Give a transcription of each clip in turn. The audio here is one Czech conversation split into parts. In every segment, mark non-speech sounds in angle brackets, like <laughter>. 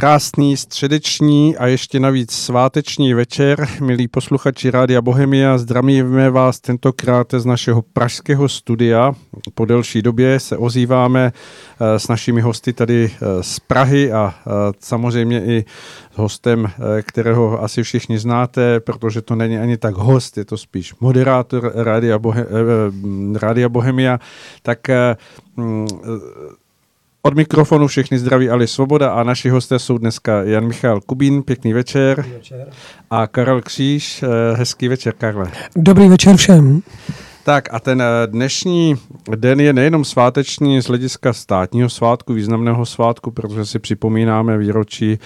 Krásný středeční a ještě navíc sváteční večer, milí posluchači Rádia Bohemia, zdravíme vás tentokrát z našeho pražského studia. Po delší době se ozýváme eh, s našimi hosty tady eh, z Prahy a eh, samozřejmě i s hostem, kterého asi všichni znáte, protože to není ani tak host, je to spíš moderátor Rádia, Bohe, Rádia Bohemia. Tak mm, od mikrofonu všechny zdraví Ali Svoboda a naši hosté jsou dneska Jan Michal Kubín, pěkný večer, Dobrý večer. a Karel Kříž, eh, hezký večer, Karle. Dobrý večer všem. Tak a ten eh, dnešní den je nejenom sváteční z hlediska státního svátku, významného svátku, protože si připomínáme výročí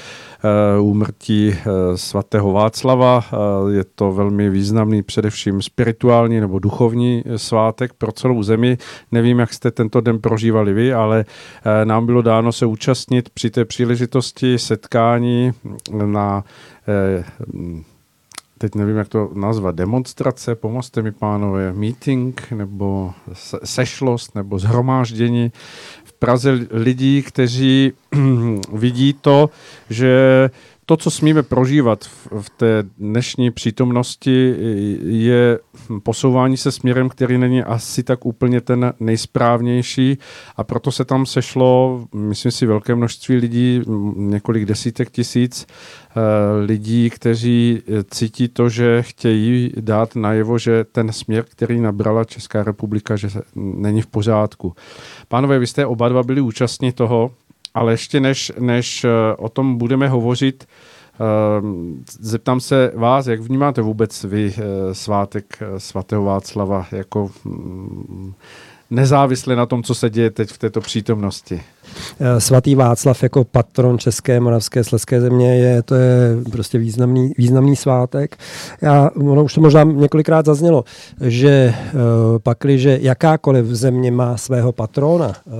uh, úmrtí uh, svatého Václava. Je to velmi významný především spirituální nebo duchovní svátek pro celou zemi. Nevím, jak jste tento den prožívali vy, ale nám bylo dáno se účastnit při té příležitosti setkání na teď nevím, jak to nazvat, demonstrace, pomozte mi pánové, meeting nebo sešlost nebo zhromáždění v Praze lidí, kteří <clears throat> vidí to, že to, co smíme prožívat v, v té dnešní přítomnosti, je posouvání se směrem, který není asi tak úplně ten nejsprávnější a proto se tam sešlo, myslím si, velké množství lidí, několik desítek tisíc eh, lidí, kteří cítí to, že chtějí dát najevo, že ten směr, který nabrala Česká republika, že není v pořádku. Pánové, vy jste oba dva byli účastní toho, ale ještě než, než eh, o tom budeme hovořit, ehm, zeptám se vás, jak vnímáte vůbec vy eh, svátek eh, svatého Václava jako mm, nezávisle na tom, co se děje teď v této přítomnosti? Eh, svatý Václav jako patron České, Moravské, Sleské země je, to je prostě významný, významný svátek. Já, ono už to možná několikrát zaznělo, že pakli, že jakákoliv země má svého patrona, uh,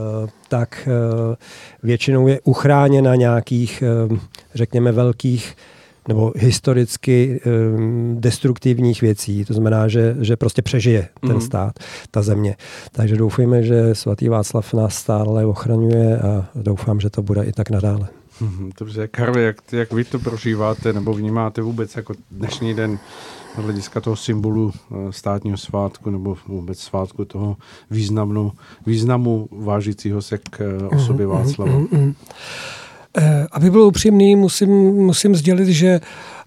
tak většinou je uchráněna nějakých, řekněme, velkých nebo historicky um, destruktivních věcí. To znamená, že, že prostě přežije ten mm. stát, ta země. Takže doufejme, že svatý Václav nás stále ochraňuje a doufám, že to bude i tak nadále. Mhm, dobře, Karli, jak, jak vy to prožíváte nebo vnímáte vůbec jako dnešní den z hlediska toho symbolu eh, státního svátku nebo vůbec svátku toho významu, významu vážícího se k eh, mhm, osobě mhm, Václava? Mm, mm, mm. Aby byl upřímný, musím, musím sdělit, že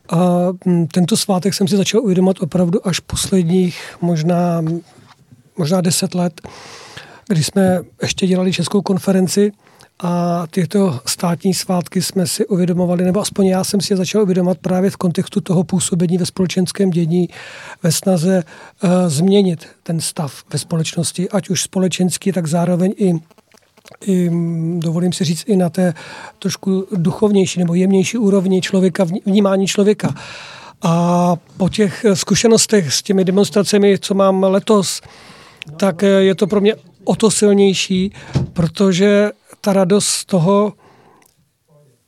a tento svátek jsem si začal uvědomovat opravdu až posledních možná, možná deset let, kdy jsme ještě dělali českou konferenci a tyto státní svátky jsme si uvědomovali, nebo aspoň já jsem si je začal uvědomovat právě v kontextu toho působení ve společenském dění, ve snaze uh, změnit ten stav ve společnosti, ať už společenský, tak zároveň i i, dovolím si říct, i na té trošku duchovnější nebo jemnější úrovni člověka, vnímání člověka. A po těch zkušenostech s těmi demonstracemi, co mám letos, tak je to pro mě o to silnější, protože ta radost z toho,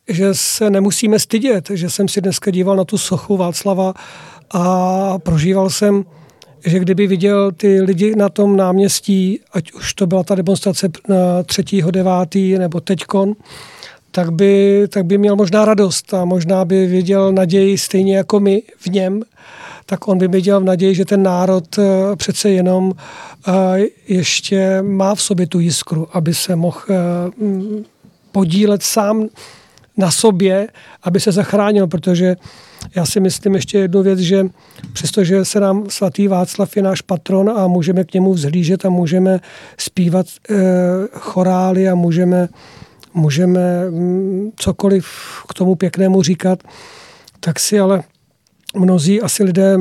že se nemusíme stydět, že jsem si dneska díval na tu sochu Václava a prožíval jsem že kdyby viděl ty lidi na tom náměstí, ať už to byla ta demonstrace na 3.9. nebo teďkon, tak by, tak by měl možná radost a možná by viděl naději stejně jako my v něm, tak on by viděl v naději, že ten národ eh, přece jenom eh, ještě má v sobě tu jiskru, aby se mohl eh, podílet sám na sobě, aby se zachránil, protože já si myslím ještě jednu věc, že přestože se nám svatý Václav je náš patron a můžeme k němu vzhlížet a můžeme zpívat e, chorály a můžeme, můžeme m, mm, cokoliv k tomu pěknému říkat, tak si ale mnozí asi lidé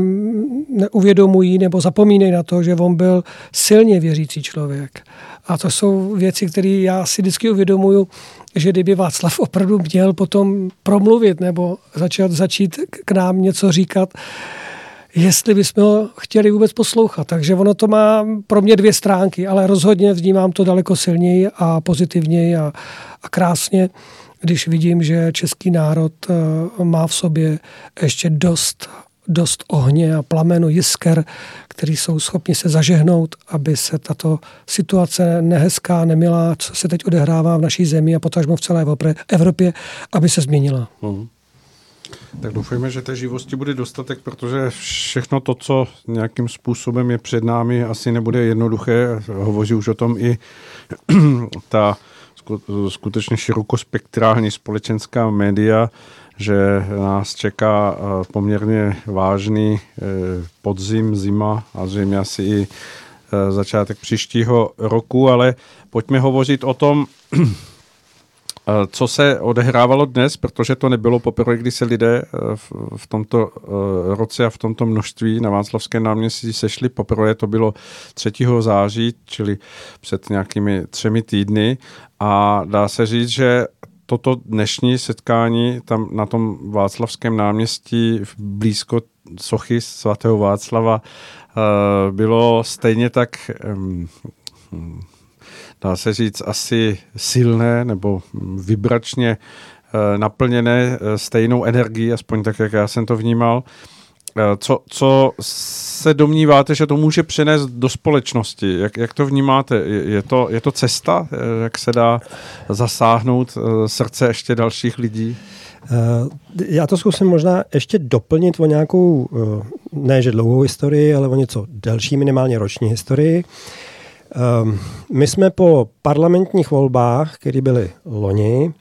neuvědomují nebo zapomínají na to, že on byl silně věřící člověk. A to jsou věci, které já si vždycky uvědomuju, že kdyby Václav opravdu měl potom promluvit nebo začít, začít k nám něco říkat, jestli bychom ho chtěli vůbec poslouchat. Takže ono to má pro mě dvě stránky, ale rozhodně vnímám to daleko silněji a pozitivněji a, a krásně, když vidím, že český národ eh, má v sobě ještě dost dost ohně a plamenu jisker, který jsou schopni se zažehnout, aby se tato situace nehezká, nemilá, co se teď odehrává v naší zemi a potažmo v celé Evropě, aby se změnila. Uh-huh. Tak doufejme, že té živosti bude dostatek, protože všechno to, co nějakým způsobem je před námi, asi nebude jednoduché. Hovoří už o tom i <clears throat> ta skutečně širokospektrální společenská média, že nás čeká eh, poměrně vážný eh, podzim, zima a zřejmě asi i eh, začátek příštího roku, ale pojďme hovořit o tom, co se odehrávalo dnes, protože to nebylo poprvé, kdy se lidé v tomto roce a v tomto množství na Václavské náměstí sešli. Poprvé to bylo 3. září, čili před nějakými třemi týdny. A dá se říct, že toto dnešní setkání tam na tom Václavském náměstí v blízko sochy svatého Václava eh, bylo stejně tak dá se říct asi silné nebo vibračně eh, naplněné eh, stejnou energií, aspoň tak, jak já jsem to vnímal. Eh, co, co se domníváte, že to může přinést do společnosti? Jak, jak to vnímáte? Je, to, je to cesta, jak se dá zasáhnout srdce ještě dalších lidí? Já to zkusím možná ještě doplnit o nějakou, ne že dlouhou historii, ale o něco delší, minimálně roční historii. My jsme po parlamentních volbách, které byly loni,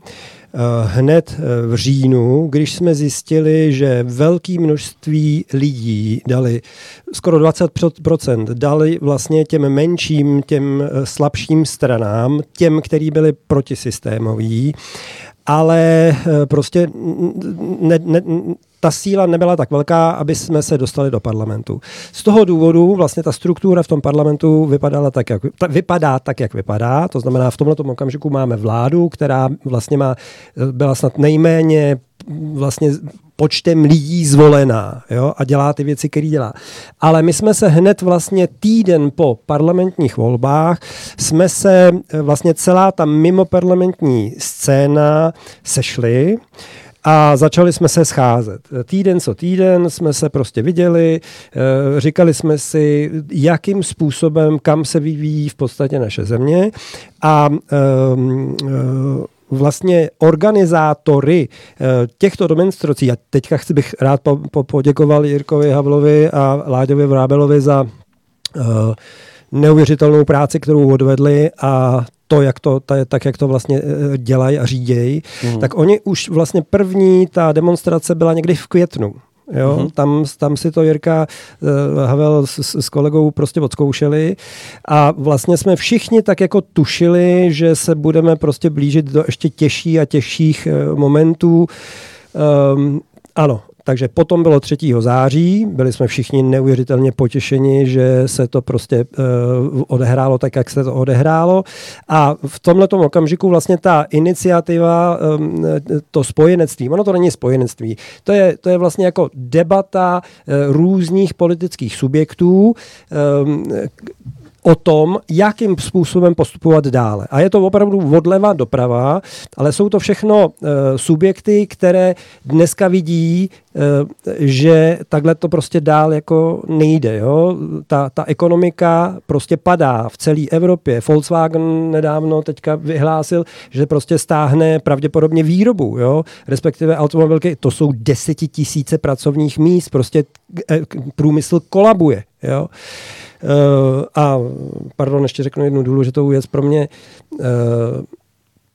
Eh, hned eh, v říjnu, když jsme zjistili, že velké množství lidí dali, skoro 20% dali vlastně těm menším, těm eh, slabším stranám, těm, který byli protisystémoví, ale prostě ne, ne, ta síla nebyla tak velká, aby jsme se dostali do parlamentu. Z toho důvodu vlastně ta struktura v tom parlamentu vypadala tak, jak, ta, vypadá tak, jak vypadá. To znamená, v tomto okamžiku máme vládu, která vlastně má, byla snad nejméně vlastně počtem lidí zvolená jo, a dělá ty věci, které dělá. Ale my jsme se hned vlastně týden po parlamentních volbách, jsme se vlastně celá ta mimo parlamentní scéna sešli a začali jsme se scházet. Týden co týden jsme se prostě viděli, eh, říkali jsme si, jakým způsobem, kam se vyvíjí v podstatě naše země a um, vlastně organizátory těchto demonstrací, a teďka chci bych rád po, po, poděkoval Jirkovi Havlovi a Láďovi Vrábelovi za uh, neuvěřitelnou práci, kterou odvedli a to, jak to, tak jak to vlastně eh, dělají a řídějí, mm. tak oni už vlastně první, ta demonstrace byla někdy v květnu. Jo, mm-hmm. tam, tam si to Jirka uh, Havel s, s kolegou prostě odzkoušeli a vlastně jsme všichni tak jako tušili, že se budeme prostě blížit do ještě těžší a těžších uh, momentů. Um, ano, takže potom bylo 3. září, byli jsme všichni neuvěřitelně potěšeni, že se to prostě uh, odehrálo tak, jak se to odehrálo. A v tomhle okamžiku vlastně ta iniciativa, um, to spojenectví, ono to není spojenectví, to je, to je vlastně jako debata uh, různých politických subjektů, um, o tom, jakým způsobem postupovat dále. A je to opravdu odleva doprava, ale jsou to všechno uh, subjekty, které dneska vidí, uh, že takhle to prostě dál jako nejde. Jo? Ta, ta ekonomika prostě padá v celé Evropě. Volkswagen nedávno teďka vyhlásil, že prostě stáhne pravděpodobně výrobu, jo? respektive automobilky, to jsou desetitisíce pracovních míst, prostě eh, průmysl kolabuje. Jo? Eh, a pardon, ještě řeknu jednu důležitou věc pro mě. Eh,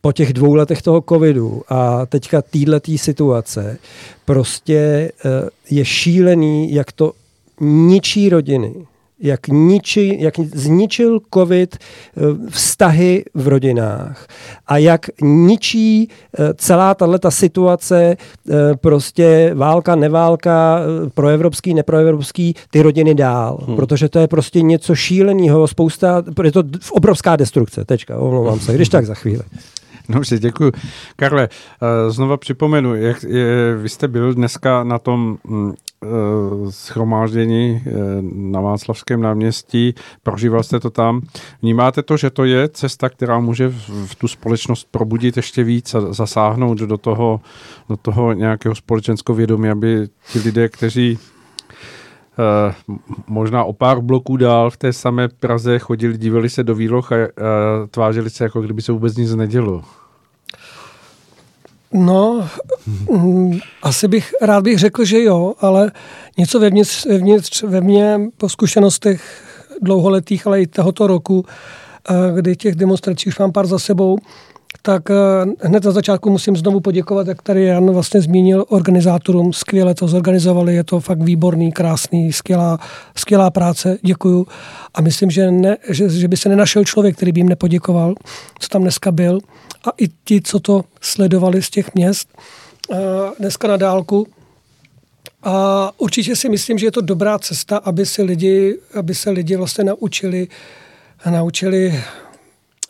po těch dvou letech toho covidu a teďka této situace prostě eh, je šílený, jak to ničí rodiny, jak, niči, jak zničil covid eh, vztahy v rodinách a jak ničí eh, celá tato situace, eh, prostě válka, neválka, proevropský, neproevropský, ty rodiny dál. Hmm. Protože to je prostě něco šíleného, spousta, je to obrovská destrukce, tečka, omlouvám se, když tak za chvíli. No, že děkuji. Karle, znova připomenu, jak je, vy jste byl dneska na tom Eh, schromáždění eh, na Václavském náměstí, prožíval jste to tam. Vnímáte to, že to je cesta, která může v tu společnost probudit ještě víc a zasáhnout do toho, do toho nějakého společenského vědomí, aby ti lidé, kteří možná o pár bloků dál v té samé Praze chodili, divili se do výloh a tvářili se, jako kdyby se vůbec nic nedělo. No, mm, asi bych, rád bych řekl, že jo, ale něco vevnitř, vevnitř ve mně po zkušenostech dlouholetých, ale i tohoto roku, eh, kdy těch demonstrací už mám pár za sebou, tak eh, hned na začátku musím znovu poděkovat, jak tady Jan vlastně zmínil, organizátorům. Skvěle to zorganizovali, je to fakt výborný, krásný, skvělá, skvělá práce, děkuju. A myslím, že, ne, že, že by se nenašel člověk, který by jim nepoděkoval, co tam dneska byl. A i ti, co to sledovali z těch měst, eh, dneska na dálku, a určitě si myslím, že je to dobrá cesta, aby se lidi, aby se lidi vlastně naučili, naučili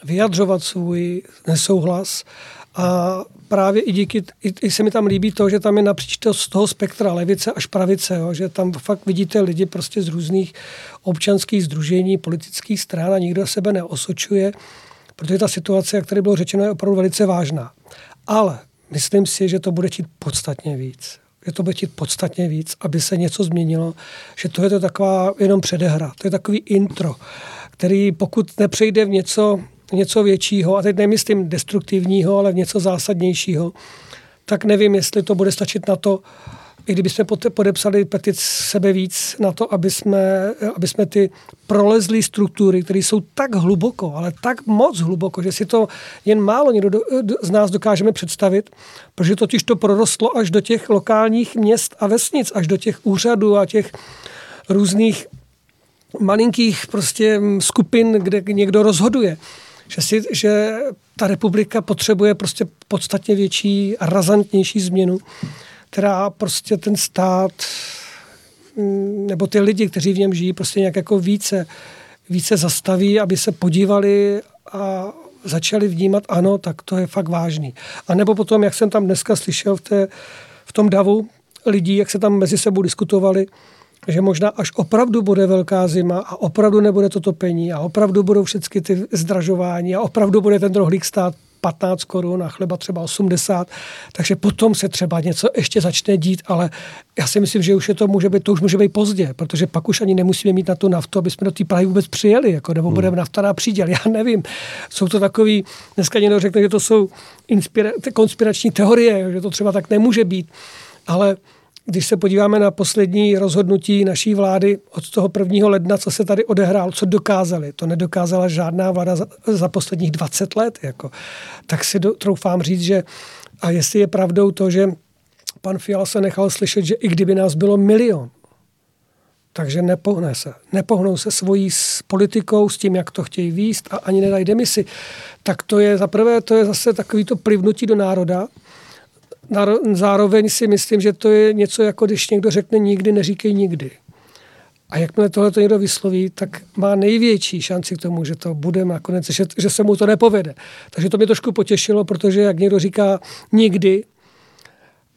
vyjadřovat svůj nesouhlas. A právě i díky, i, i se mi tam líbí to, že tam je napříč to, z toho spektra levice až pravice, jo, že tam fakt vidíte lidi prostě z různých občanských združení, politických stran a nikdo sebe neosočuje, protože ta situace, jak tady bylo řečeno, je opravdu velice vážná. Ale myslím si, že to bude chtít podstatně víc že to bude chtít podstatně víc, aby se něco změnilo, že to je to taková jenom předehra, to je takový intro, který pokud nepřejde v něco, něco většího, a teď nemyslím destruktivního, ale v něco zásadnějšího, tak nevím, jestli to bude stačit na to, i kdybychom podepsali petic sebe víc na to, aby jsme, aby jsme ty prolezlé struktury, které jsou tak hluboko, ale tak moc hluboko, že si to jen málo někdo do, z nás dokážeme představit, protože totiž to prorostlo až do těch lokálních měst a vesnic, až do těch úřadů a těch různých malinkých prostě skupin, kde někdo rozhoduje. Že, si, že ta republika potřebuje prostě podstatně větší a razantnější změnu která prostě ten stát mm, nebo ty lidi, kteří v něm žijí, prostě nějak jako více, více zastaví, aby se podívali a začali vnímat, ano, tak to je fakt vážný. A nebo potom, jak jsem tam dneska slyšel v, té, v tom davu lidí, jak se tam mezi sebou diskutovali, že možná až opravdu bude velká zima a opravdu nebude to topení a opravdu budou všechny ty zdražování a opravdu bude ten rohlík stát 15 korun a chleba třeba 80, takže potom se třeba něco ještě začne dít, ale já si myslím, že už je to může být, to už může být pozdě, protože pak už ani nemusíme mít na tu naftu, aby jsme do té Prahy vůbec přijeli, jako, nebo hmm. budeme nafta na příděl, já nevím. Jsou to takový, dneska někdo řekne, že to jsou inspira, konspirační teorie, že to třeba tak nemůže být, ale když se podíváme na poslední rozhodnutí naší vlády od toho 1. ledna, co se tady odehrálo, co dokázali, to nedokázala žádná vláda za, za posledních 20 let, jako, tak si do, troufám říct, že a jestli je pravdou to, že pan Fiala se nechal slyšet, že i kdyby nás bylo milion, takže nepohne se. Nepohnou se svojí s politikou, s tím, jak to chtějí výst a ani nedají demisi. Tak to je za prvé, to je zase takový to plivnutí do národa, zároveň si myslím, že to je něco jako když někdo řekne nikdy, neříkej nikdy. A jakmile tohle to někdo vysloví, tak má největší šanci k tomu, že to bude nakonec, že, že se mu to nepovede. Takže to mě trošku potěšilo, protože jak někdo říká nikdy,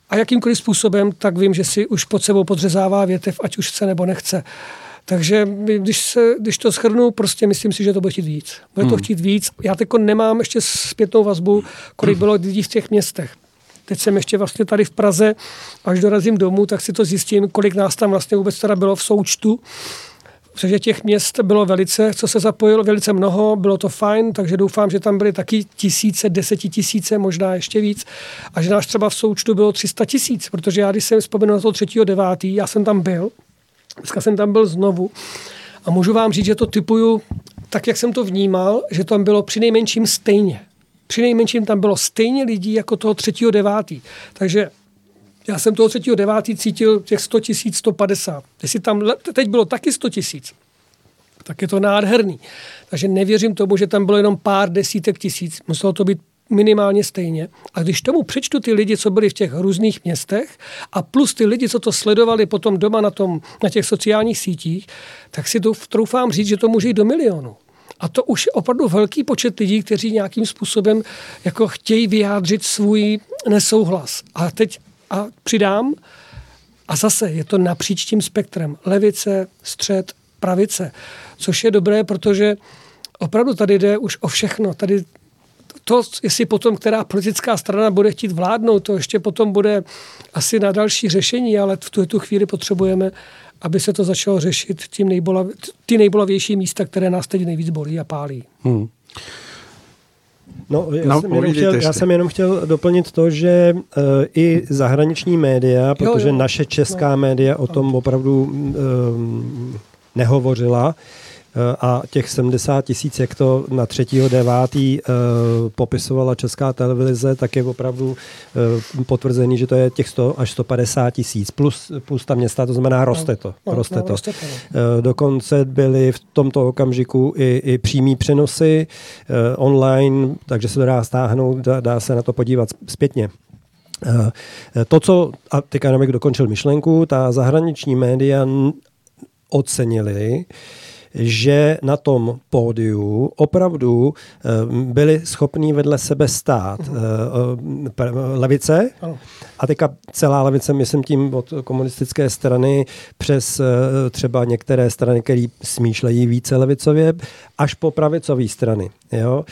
a jakýmkoliv způsobem, tak vím, že si už pod sebou podřezává větev, ať už chce nebo nechce. Takže když, se, když to schrnu, prostě myslím si, že to bude chtít víc. Bude to hmm. chtít víc. Já teď nemám ještě zpětnou vazbu, kolik bylo lidí v těch městech. Teď jsem ještě vlastně tady v Praze, až dorazím domů, tak si to zjistím, kolik nás tam vlastně vůbec teda bylo v součtu. Protože těch měst bylo velice, co se zapojilo, velice mnoho, bylo to fajn, takže doufám, že tam byly taky tisíce, desetitisíce, možná ještě víc. A že náš třeba v součtu bylo 300 tisíc, protože já, když jsem vzpomněl na to třetího devátý, já jsem tam byl, dneska jsem tam byl znovu a můžu vám říct, že to typuju tak, jak jsem to vnímal, že tam bylo při nejmenším stejně při nejmenším tam bylo stejně lidí jako toho třetího devátý. Takže já jsem toho třetího devátý cítil těch 100 tisíc, 150. Jestli tam teď bylo taky 100 tisíc, tak je to nádherný. Takže nevěřím tomu, že tam bylo jenom pár desítek tisíc. Muselo to být minimálně stejně. A když tomu přečtu ty lidi, co byli v těch různých městech a plus ty lidi, co to sledovali potom doma na, tom, na těch sociálních sítích, tak si to troufám říct, že to může jít do milionu. A to už je opravdu velký počet lidí, kteří nějakým způsobem jako chtějí vyjádřit svůj nesouhlas. A teď a přidám, a zase je to napříč tím spektrem. Levice, střed, pravice. Což je dobré, protože opravdu tady jde už o všechno. Tady to, jestli potom která politická strana bude chtít vládnout, to ještě potom bude asi na další řešení, ale v tu, tu chvíli potřebujeme, aby se to začalo řešit tím nejbolav, ty nejbolavější místa, které nás teď nejvíc bolí a pálí. Hmm. No, já, no, jsem jenom chtěl, já jsem jenom chtěl doplnit to, že uh, i zahraniční média, protože jo, jo. naše česká no. média o tom opravdu um, nehovořila, Eh, a těch 70 tisíc, jak to na 3.9. Eh, popisovala česká televize, tak je opravdu eh, potvrzený, že to je těch 100 až 150 tisíc plus, plus ta města, to znamená roste to. No, roste no, to. Roste to no. Dokonce byly v tomto okamžiku i, i přímý přenosy online, takže se to dá stáhnout, dá, dá se na to podívat zpětně. To, co, a teďka jenom dokončil myšlenku, ta zahraniční média ocenili, že na tom pódiu opravdu eh, byli schopní vedle sebe stát uh-huh. levice a teďka celá levice, myslím tím od komunistické strany přes třeba některé strany, které smýšlejí více levicově, až po pravicové strany. Jo?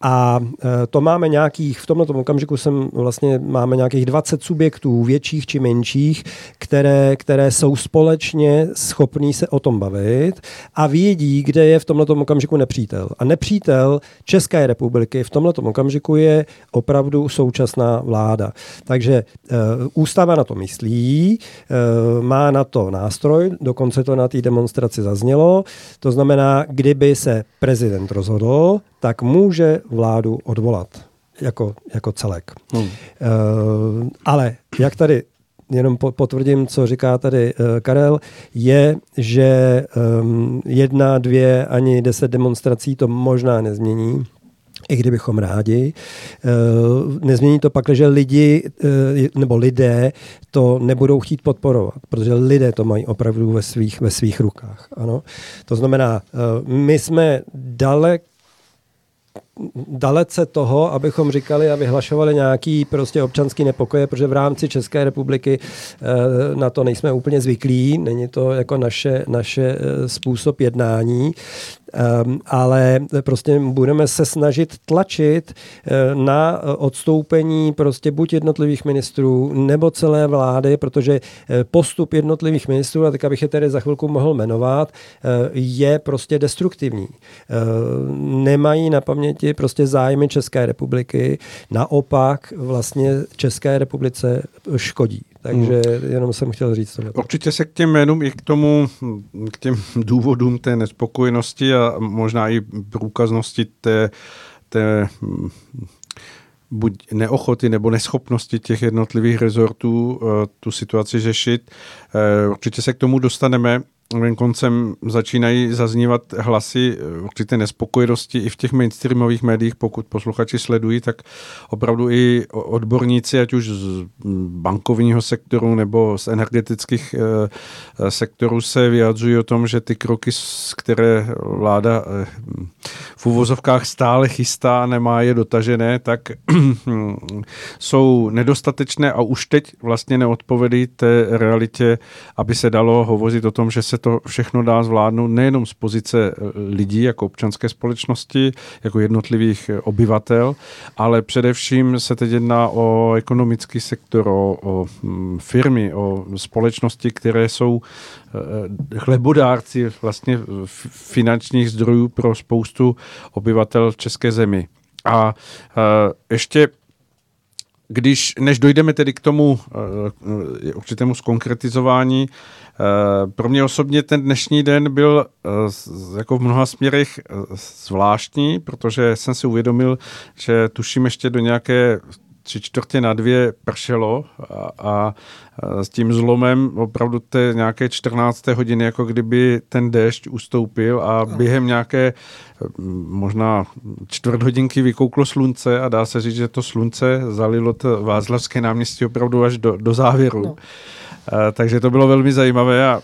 A e, to máme nějakých, v tomto okamžiku jsem vlastně máme nějakých 20 subjektů, větších či menších, které, které jsou společně schopní se o tom bavit a vědí, kde je v tomto okamžiku nepřítel. A nepřítel České republiky v tomto okamžiku je opravdu současná vláda. Takže uh, ústava na to myslí, uh, má na to nástroj, dokonce to na té demonstraci zaznělo. To znamená, kdyby se prezident rozhodl, tak může vládu odvolat jako, jako celek. Hmm. Uh, ale jak tady jenom potvrdím, co říká tady uh, Karel, je, že um, jedna, dvě, ani deset demonstrací to možná nezmění i kdybychom rádi. Nezmění to pak, že lidi nebo lidé to nebudou chtít podporovat, protože lidé to mají opravdu ve svých, ve svých rukách. Ano? To znamená, my jsme dalek dalece toho, abychom říkali a vyhlašovali nějaký prostě občanský nepokoje, protože v rámci České republiky eh, na to nejsme úplně zvyklí, není to jako naše, naše eh, způsob jednání. Um, ale prostě budeme se snažit tlačit na odstoupení prostě buď jednotlivých ministrů nebo celé vlády, protože postup jednotlivých ministrů, a tak abych je tedy za chvilku mohl jmenovat, je prostě destruktivní. Nemají na paměti prostě zájmy České republiky, naopak vlastně České republice škodí. Takže hmm. jenom jsem chtěl říct to. Určitě se k těm jménům i k tomu, k těm důvodům té nespokojenosti a možná i průkaznosti té, té buď neochoty nebo neschopnosti těch jednotlivých rezortů eh, tu situaci řešit. Eh, určitě se k tomu dostaneme koncem začínají zaznívat hlasy eh, určité nespokojenosti i v těch mainstreamových médiích, pokud posluchači sledují, tak opravdu i odborníci, ať už z bankovního sektoru nebo z energetických eh, sektorů se vyjadřují o tom, že ty kroky, které vláda eh, v uvozovkách stále chystá, nemá je dotažené, tak <clears throat> jsou nedostatečné a už teď vlastně neodpovědí té realitě, aby se dalo hovořit o tom, že se to všechno dá zvládnout nejenom z pozice eh, lidí jako občanské společnosti, jako jednotlivých eh, obyvatel, ale především se teď jedná o ekonomický sektor, o, o mm, firmy, o společnosti, které jsou eh, chlebodárci vlastně finančních zdrojů pro spoustu obyvatel v České zemi. A ještě když, než dojdeme tedy k tomu uh, určitému skonkretizování, uh, pro mě osobně ten dnešní den byl uh, jako v mnoha směrech uh, zvláštní, protože jsem si uvědomil, že tuším ještě do nějaké tři čtvrtě na dvě pršelo a, a s tím zlomem opravdu té nějaké 14. hodiny, jako kdyby ten déšť ustoupil a během nějaké možná čtvrt hodinky vykouklo slunce a dá se říct, že to slunce zalilo to Vázlavské náměstí opravdu až do, do závěru. No. Takže to bylo velmi zajímavé a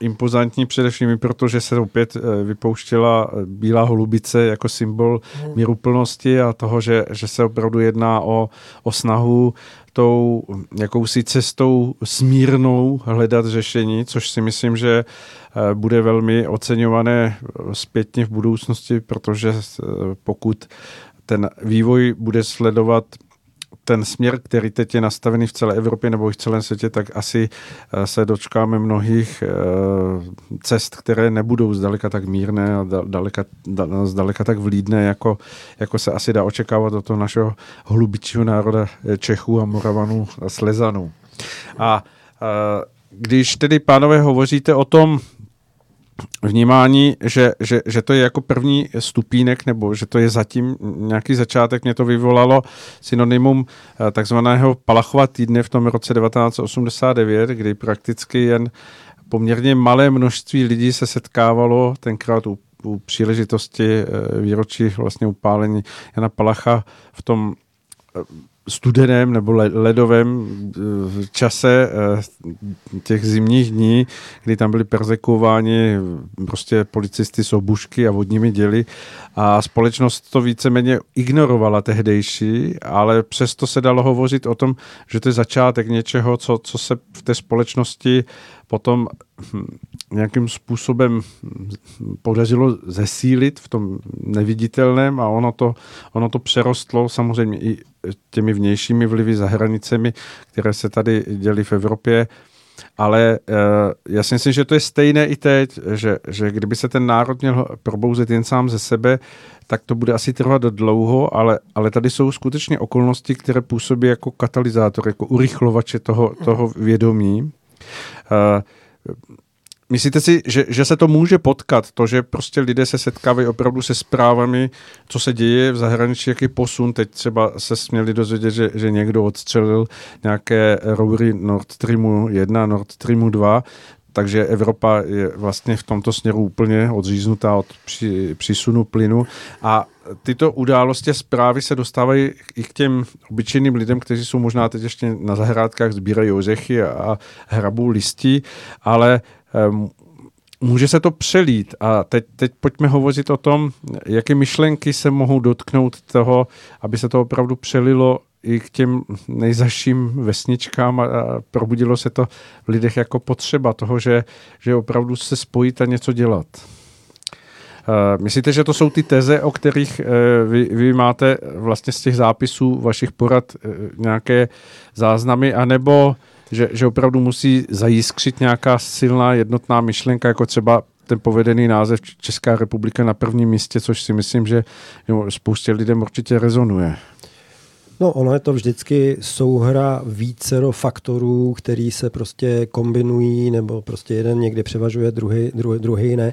impozantní především i proto, že se opět e, vypouštěla bílá holubice jako symbol hmm. míruplnosti a toho, že, že se opravdu jedná o, o snahu tou jakousi cestou smírnou hledat řešení, což si myslím, že bude velmi oceňované zpětně v budoucnosti, protože pokud ten vývoj bude sledovat ten směr, který teď je nastavený v celé Evropě nebo v celém světě, tak asi eh, se dočkáme mnohých eh, cest, které nebudou zdaleka tak mírné a daleka, zdaleka tak vlídné, jako, jako se asi dá očekávat od toho našeho hlubičího národa Čechů a Moravanů a Slezanů. A když tedy, pánové, hovoříte o tom, vnímání, že, že, že to je jako první stupínek, nebo že to je zatím nějaký začátek. Mě to vyvolalo synonymum eh, takzvaného Palachova týdne v tom roce 1989, kdy prakticky jen poměrně malé množství lidí se setkávalo tenkrát u, u příležitosti eh, výročí vlastně upálení Jana Palacha v tom eh, studeném nebo ledovém eh, čase eh, těch zimních dní, kdy tam byli persekuováni prostě policisty z obušky a vodními děli a společnost to víceméně ignorovala tehdejší, ale přesto se dalo hovořit o tom, že to je začátek něčeho, co, co se v té společnosti potom hm, nějakým způsobem podařilo zesílit v tom neviditelném a ono to, ono to přerostlo samozřejmě i těmi vnějšími vlivy za hranicemi, které se tady děly v Evropě. Ale uh, já si myslím, že to je stejné i teď, že, že kdyby se ten národ měl probouzet jen sám ze sebe, tak to bude asi trvat dlouho, ale, ale tady jsou skutečně okolnosti, které působí jako katalyzátor, jako urychlovače toho, toho vědomí. Uh, Myslíte si, že, že se to může potkat, to, že prostě lidé se setkávají opravdu se zprávami, co se děje v zahraničí, jaký posun, teď třeba se směli dozvědět, že, že někdo odstřelil nějaké roury Nord Streamu 1, Nord Streamu 2, takže Evropa je vlastně v tomto směru úplně odříznutá od při, přísunu plynu. A tyto události a zprávy se dostávají i k těm obyčejným lidem, kteří jsou možná teď ještě na zahrádkách, sbírají ořechy a, a hrabou listí, ale může se to přelít. A teď, teď pojďme hovořit o tom, jaké myšlenky se mohou dotknout toho, aby se to opravdu přelilo i k těm nejzaším vesničkám a, probudilo se to v lidech jako potřeba toho, že, že opravdu se spojit a něco dělat. Uh, myslíte, že to jsou ty teze, o kterých uh, vy, vy máte vlastně z těch zápisů vašich porad uh, nějaké záznamy, anebo že, že opravdu musí zajiskřit nějaká silná jednotná myšlenka, jako třeba ten povedený název Česká republika na prvním místě, což si myslím, že spoustě lidem určitě rezonuje. No, ono je to vždycky souhra vícero faktorů, který se prostě kombinují, nebo prostě jeden někdy převažuje, druhý, druhý, druhý ne.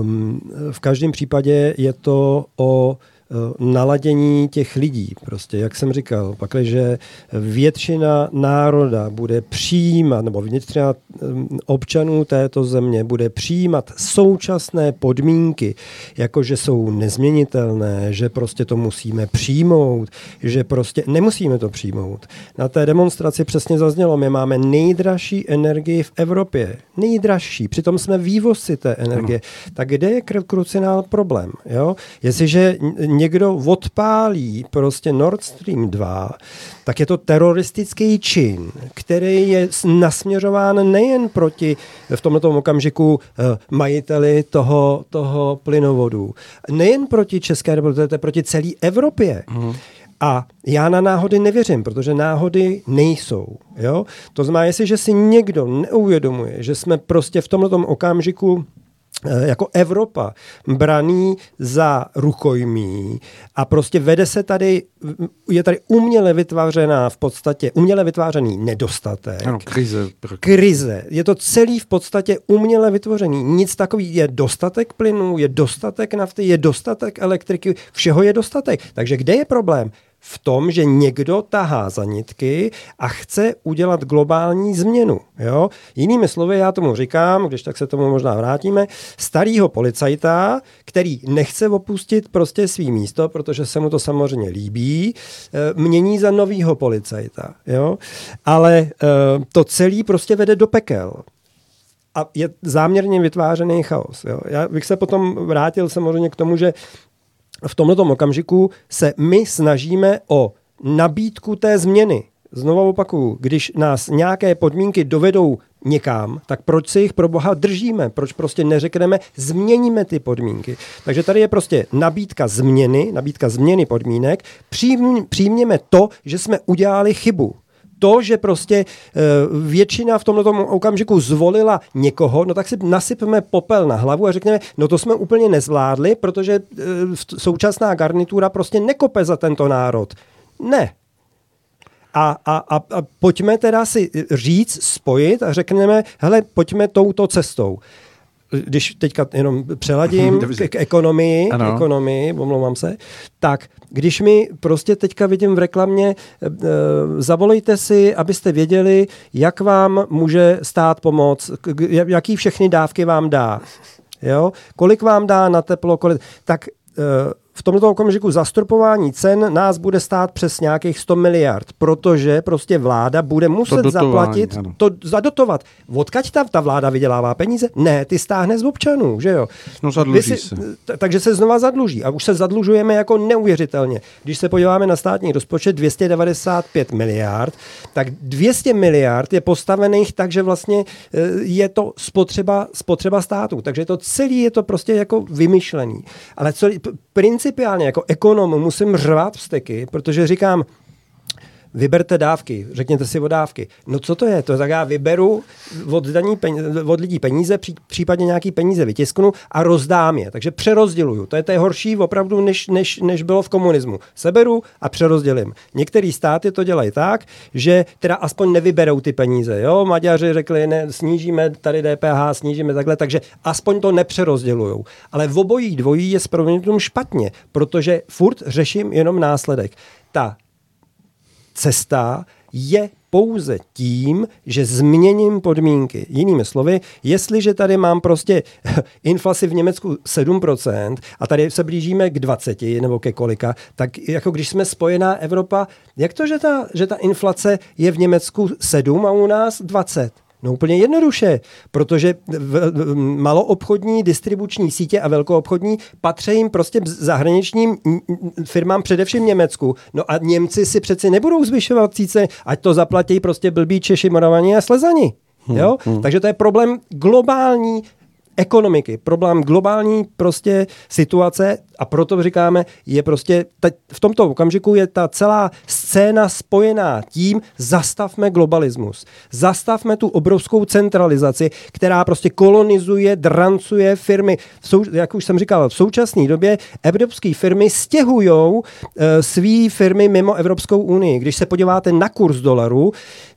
Um, v každém případě je to o Eh, naladění těch lidí. Prostě, jak jsem říkal, pakliže většina národa bude přijímat, nebo většina eh, občanů této země bude přijímat současné podmínky, jako že jsou nezměnitelné, že prostě to musíme přijmout, že prostě nemusíme to přijmout. Na té demonstraci přesně zaznělo, my máme nejdražší energii v Evropě. Nejdražší. Přitom jsme vývozci té energie. Ano. Tak kde je krucinál problém? Jo? Jestliže někdo odpálí prostě Nord Stream 2, tak je to teroristický čin, který je nasměřován nejen proti v tomto okamžiku eh, majiteli toho, toho plynovodu, nejen proti České republice, to je proti celé Evropě. Mm. A já na náhody nevěřím, protože náhody nejsou. Jo? To znamená, jestliže si někdo neuvědomuje, že jsme prostě v tomto okamžiku jako Evropa braný za rukojmí a prostě vede se tady, je tady uměle vytvářená v podstatě, uměle vytvářený nedostatek. Ano, krize. Krize. Je to celý v podstatě uměle vytvořený. Nic takový, je dostatek plynu, je dostatek nafty, je dostatek elektriky, všeho je dostatek. Takže kde je problém? V tom, že někdo tahá za nitky a chce udělat globální změnu. Jo? Jinými slovy, já tomu říkám, když tak se tomu možná vrátíme, starýho policajta, který nechce opustit prostě svý místo, protože se mu to samozřejmě líbí, eh, mění za novýho policajta. Jo? Ale eh, to celý prostě vede do pekel a je záměrně vytvářený chaos. Jo. Já bych se potom vrátil samozřejmě k tomu, že v tomto okamžiku se my snažíme o nabídku té změny. Znovu opakuju, když nás nějaké podmínky dovedou někam, tak proč se jich pro boha držíme? Proč prostě neřekneme, změníme ty podmínky? Takže tady je prostě nabídka změny, nabídka změny podmínek, přijm, přijměme to, že jsme udělali chybu to, že prostě eh, většina v tomto okamžiku zvolila někoho, no tak si nasypeme popel na hlavu a řekneme, no to jsme úplně nezvládli, protože eh, současná garnitura prostě nekope za tento národ. Ne, a, a, a, a pojďme teda si říct, spojit a řekneme, hele, pojďme touto cestou když teďka jenom přeladím <laughs> k, k ekonomii, k ekonomii, omlouvám se, tak když mi prostě teďka vidím v reklamě, e, zavolejte si, abyste věděli, jak vám může stát pomoc, jaký všechny dávky vám dá. Jo? Kolik vám dá na teplo, kolik, tak e, v tomto okamžiku zastropování cen nás bude stát přes nějakých 100 miliard, protože prostě vláda bude muset to zaplatit, ano. to zadotovat. Odkaď ta, ta vláda vydělává peníze? Ne, ty stáhne z občanů, že jo? No zadluží si, se. Takže se znova zadluží a už se zadlužujeme jako neuvěřitelně. Když se podíváme na státní rozpočet 295 miliard, tak 200 miliard je postavených tak, že vlastně e, je to spotřeba, spotřeba státu. Takže to celý je to prostě jako vymyšlený. Ale co, principiálně jako ekonom musím řvát vsteky, protože říkám, vyberte dávky, řekněte si o dávky. No co to je? To tak já vyberu od, daní peníze, od lidí peníze, pří, případně nějaký peníze vytisknu a rozdám je. Takže přerozděluju. To je to horší opravdu, než, než, než bylo v komunismu. Seberu a přerozdělím. Některý státy to dělají tak, že teda aspoň nevyberou ty peníze. Jo? Maďaři řekli, ne, snížíme tady DPH, snížíme takhle, takže aspoň to nepřerozdělují. Ale v obojí dvojí je s špatně, protože furt řeším jenom následek. Ta cesta je pouze tím, že změním podmínky. Jinými slovy, jestliže tady mám prostě <laughs> inflaci v Německu 7% a tady se blížíme k 20 nebo ke kolika, tak jako když jsme spojená Evropa, jak to, že ta, že ta inflace je v Německu 7 a u nás 20? No úplně jednoduše, protože v, v, maloobchodní distribuční sítě a velkoobchodní patří jim prostě zahraničním firmám, především Německu. No a Němci si přeci nebudou zvyšovat cíce, ať to zaplatí prostě blbí Češi, Moravaní a Slezani. Hmm, jo? Hmm. Takže to je problém globální ekonomiky, problém globální prostě situace a proto říkáme, je prostě teď, v tomto okamžiku je ta celá scéna spojená tím, zastavme globalismus, zastavme tu obrovskou centralizaci, která prostě kolonizuje, drancuje firmy. Sou, jak už jsem říkal, v současné době evropské firmy stěhují uh, eh, své firmy mimo Evropskou unii. Když se podíváte na kurz dolaru,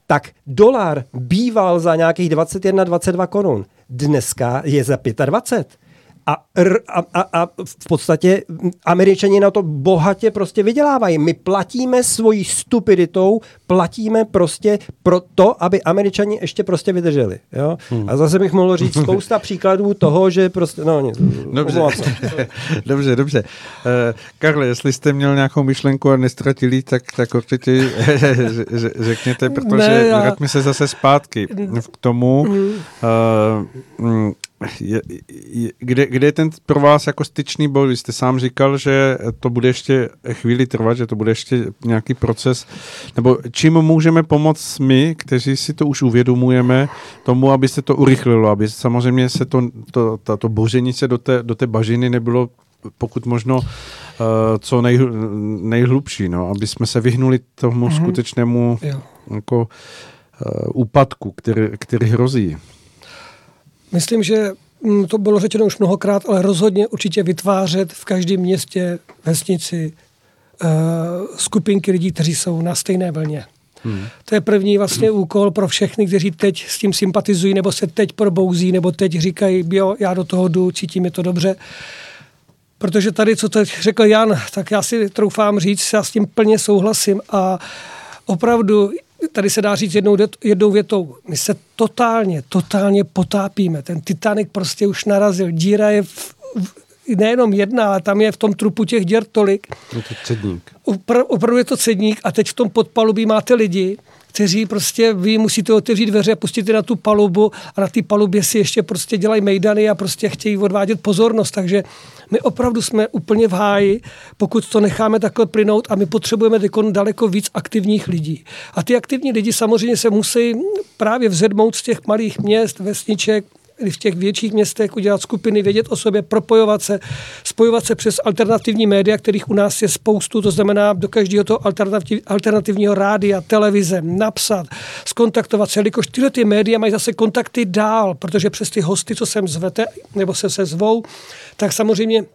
tak dolar býval za nějakých 21-22 korun dneska je za 25. A, a, a, a v podstatě američani na to bohatě prostě vydělávají. My platíme svojí stupiditou, platíme prostě pro to, aby američani ještě prostě vydrželi. Jo? Hmm. A zase bych mohl říct spousta <laughs> příkladů toho, že prostě, no nic. Dobře, <laughs> dobře, dobře. Uh, Karle, jestli jste měl nějakou myšlenku a nestratili, tak, tak určitě <laughs> řekněte, protože ne, já... vrátíme se zase zpátky k tomu, uh, je, je, kde, kde je ten pro vás jako styčný bod? Vy jste sám říkal, že to bude ještě chvíli trvat, že to bude ještě nějaký proces, nebo čím můžeme pomoct my, kteří si to už uvědomujeme, tomu, aby se to urychlilo, aby samozřejmě se to, to, to, to boření se do té, do té bažiny nebylo pokud možno uh, co nej, nejhlubší, no, aby jsme se vyhnuli tomu mm-hmm. skutečnému jako, uh, úpadku, který, který hrozí. Myslím, že mm, to bylo řečeno už mnohokrát, ale rozhodně určitě vytvářet v každém městě, vesnici uh, skupinky lidí, kteří jsou na stejné vlně. Hmm. To je první vlastně hmm. úkol pro všechny, kteří teď s tím sympatizují, nebo se teď probouzí, nebo teď říkají, jo, já do toho jdu, cítím je to dobře. Protože tady, co teď řekl Jan, tak já si troufám říct, já s tím plně souhlasím a opravdu tady se dá říct jednou, jednou větou, my se totálně, totálně potápíme. Ten Titanic prostě už narazil. Díra je v, v, nejenom jedna, ale tam je v tom trupu těch děr tolik. Je to cedník. Upr, opravdu je to cedník a teď v tom podpalubí máte lidi, kteří prostě vy musíte otevřít dveře, pustit je na tu palubu a na té palubě si ještě prostě dělají mejdany a prostě chtějí odvádět pozornost. Takže my opravdu jsme úplně v háji, pokud to necháme takhle plynout a my potřebujeme daleko víc aktivních lidí. A ty aktivní lidi samozřejmě se musí právě vzedmout z těch malých měst, vesniček, v těch větších městech udělat skupiny, vědět o sobě, propojovat se, spojovat se přes alternativní média, kterých u nás je spoustu, to znamená do každého toho alternativ, alternativního rádia, televize, napsat, skontaktovat se, jelikož tyhle ty média mají zase kontakty dál, protože přes ty hosty, co sem zvete, nebo se se zvou, tak samozřejmě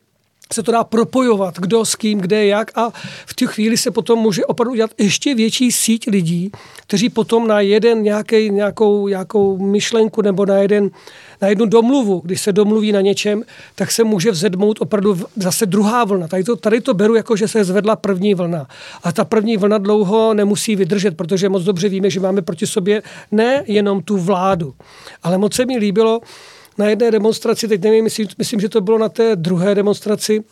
se to dá propojovat, kdo s kým, kde, jak a v tu chvíli se potom může opravdu udělat ještě větší síť lidí, kteří potom na jeden nějaký, nějakou, nějakou myšlenku nebo na, jeden, na jednu domluvu, když se domluví na něčem, tak se může vzedmout opravdu zase druhá vlna. Tady to, tady to beru jako, že se zvedla první vlna. A ta první vlna dlouho nemusí vydržet, protože moc dobře víme, že máme proti sobě ne jenom tu vládu, ale moc se mi líbilo, na jedné demonstraci, teď nevím, myslím, myslím, že to bylo na té druhé demonstraci,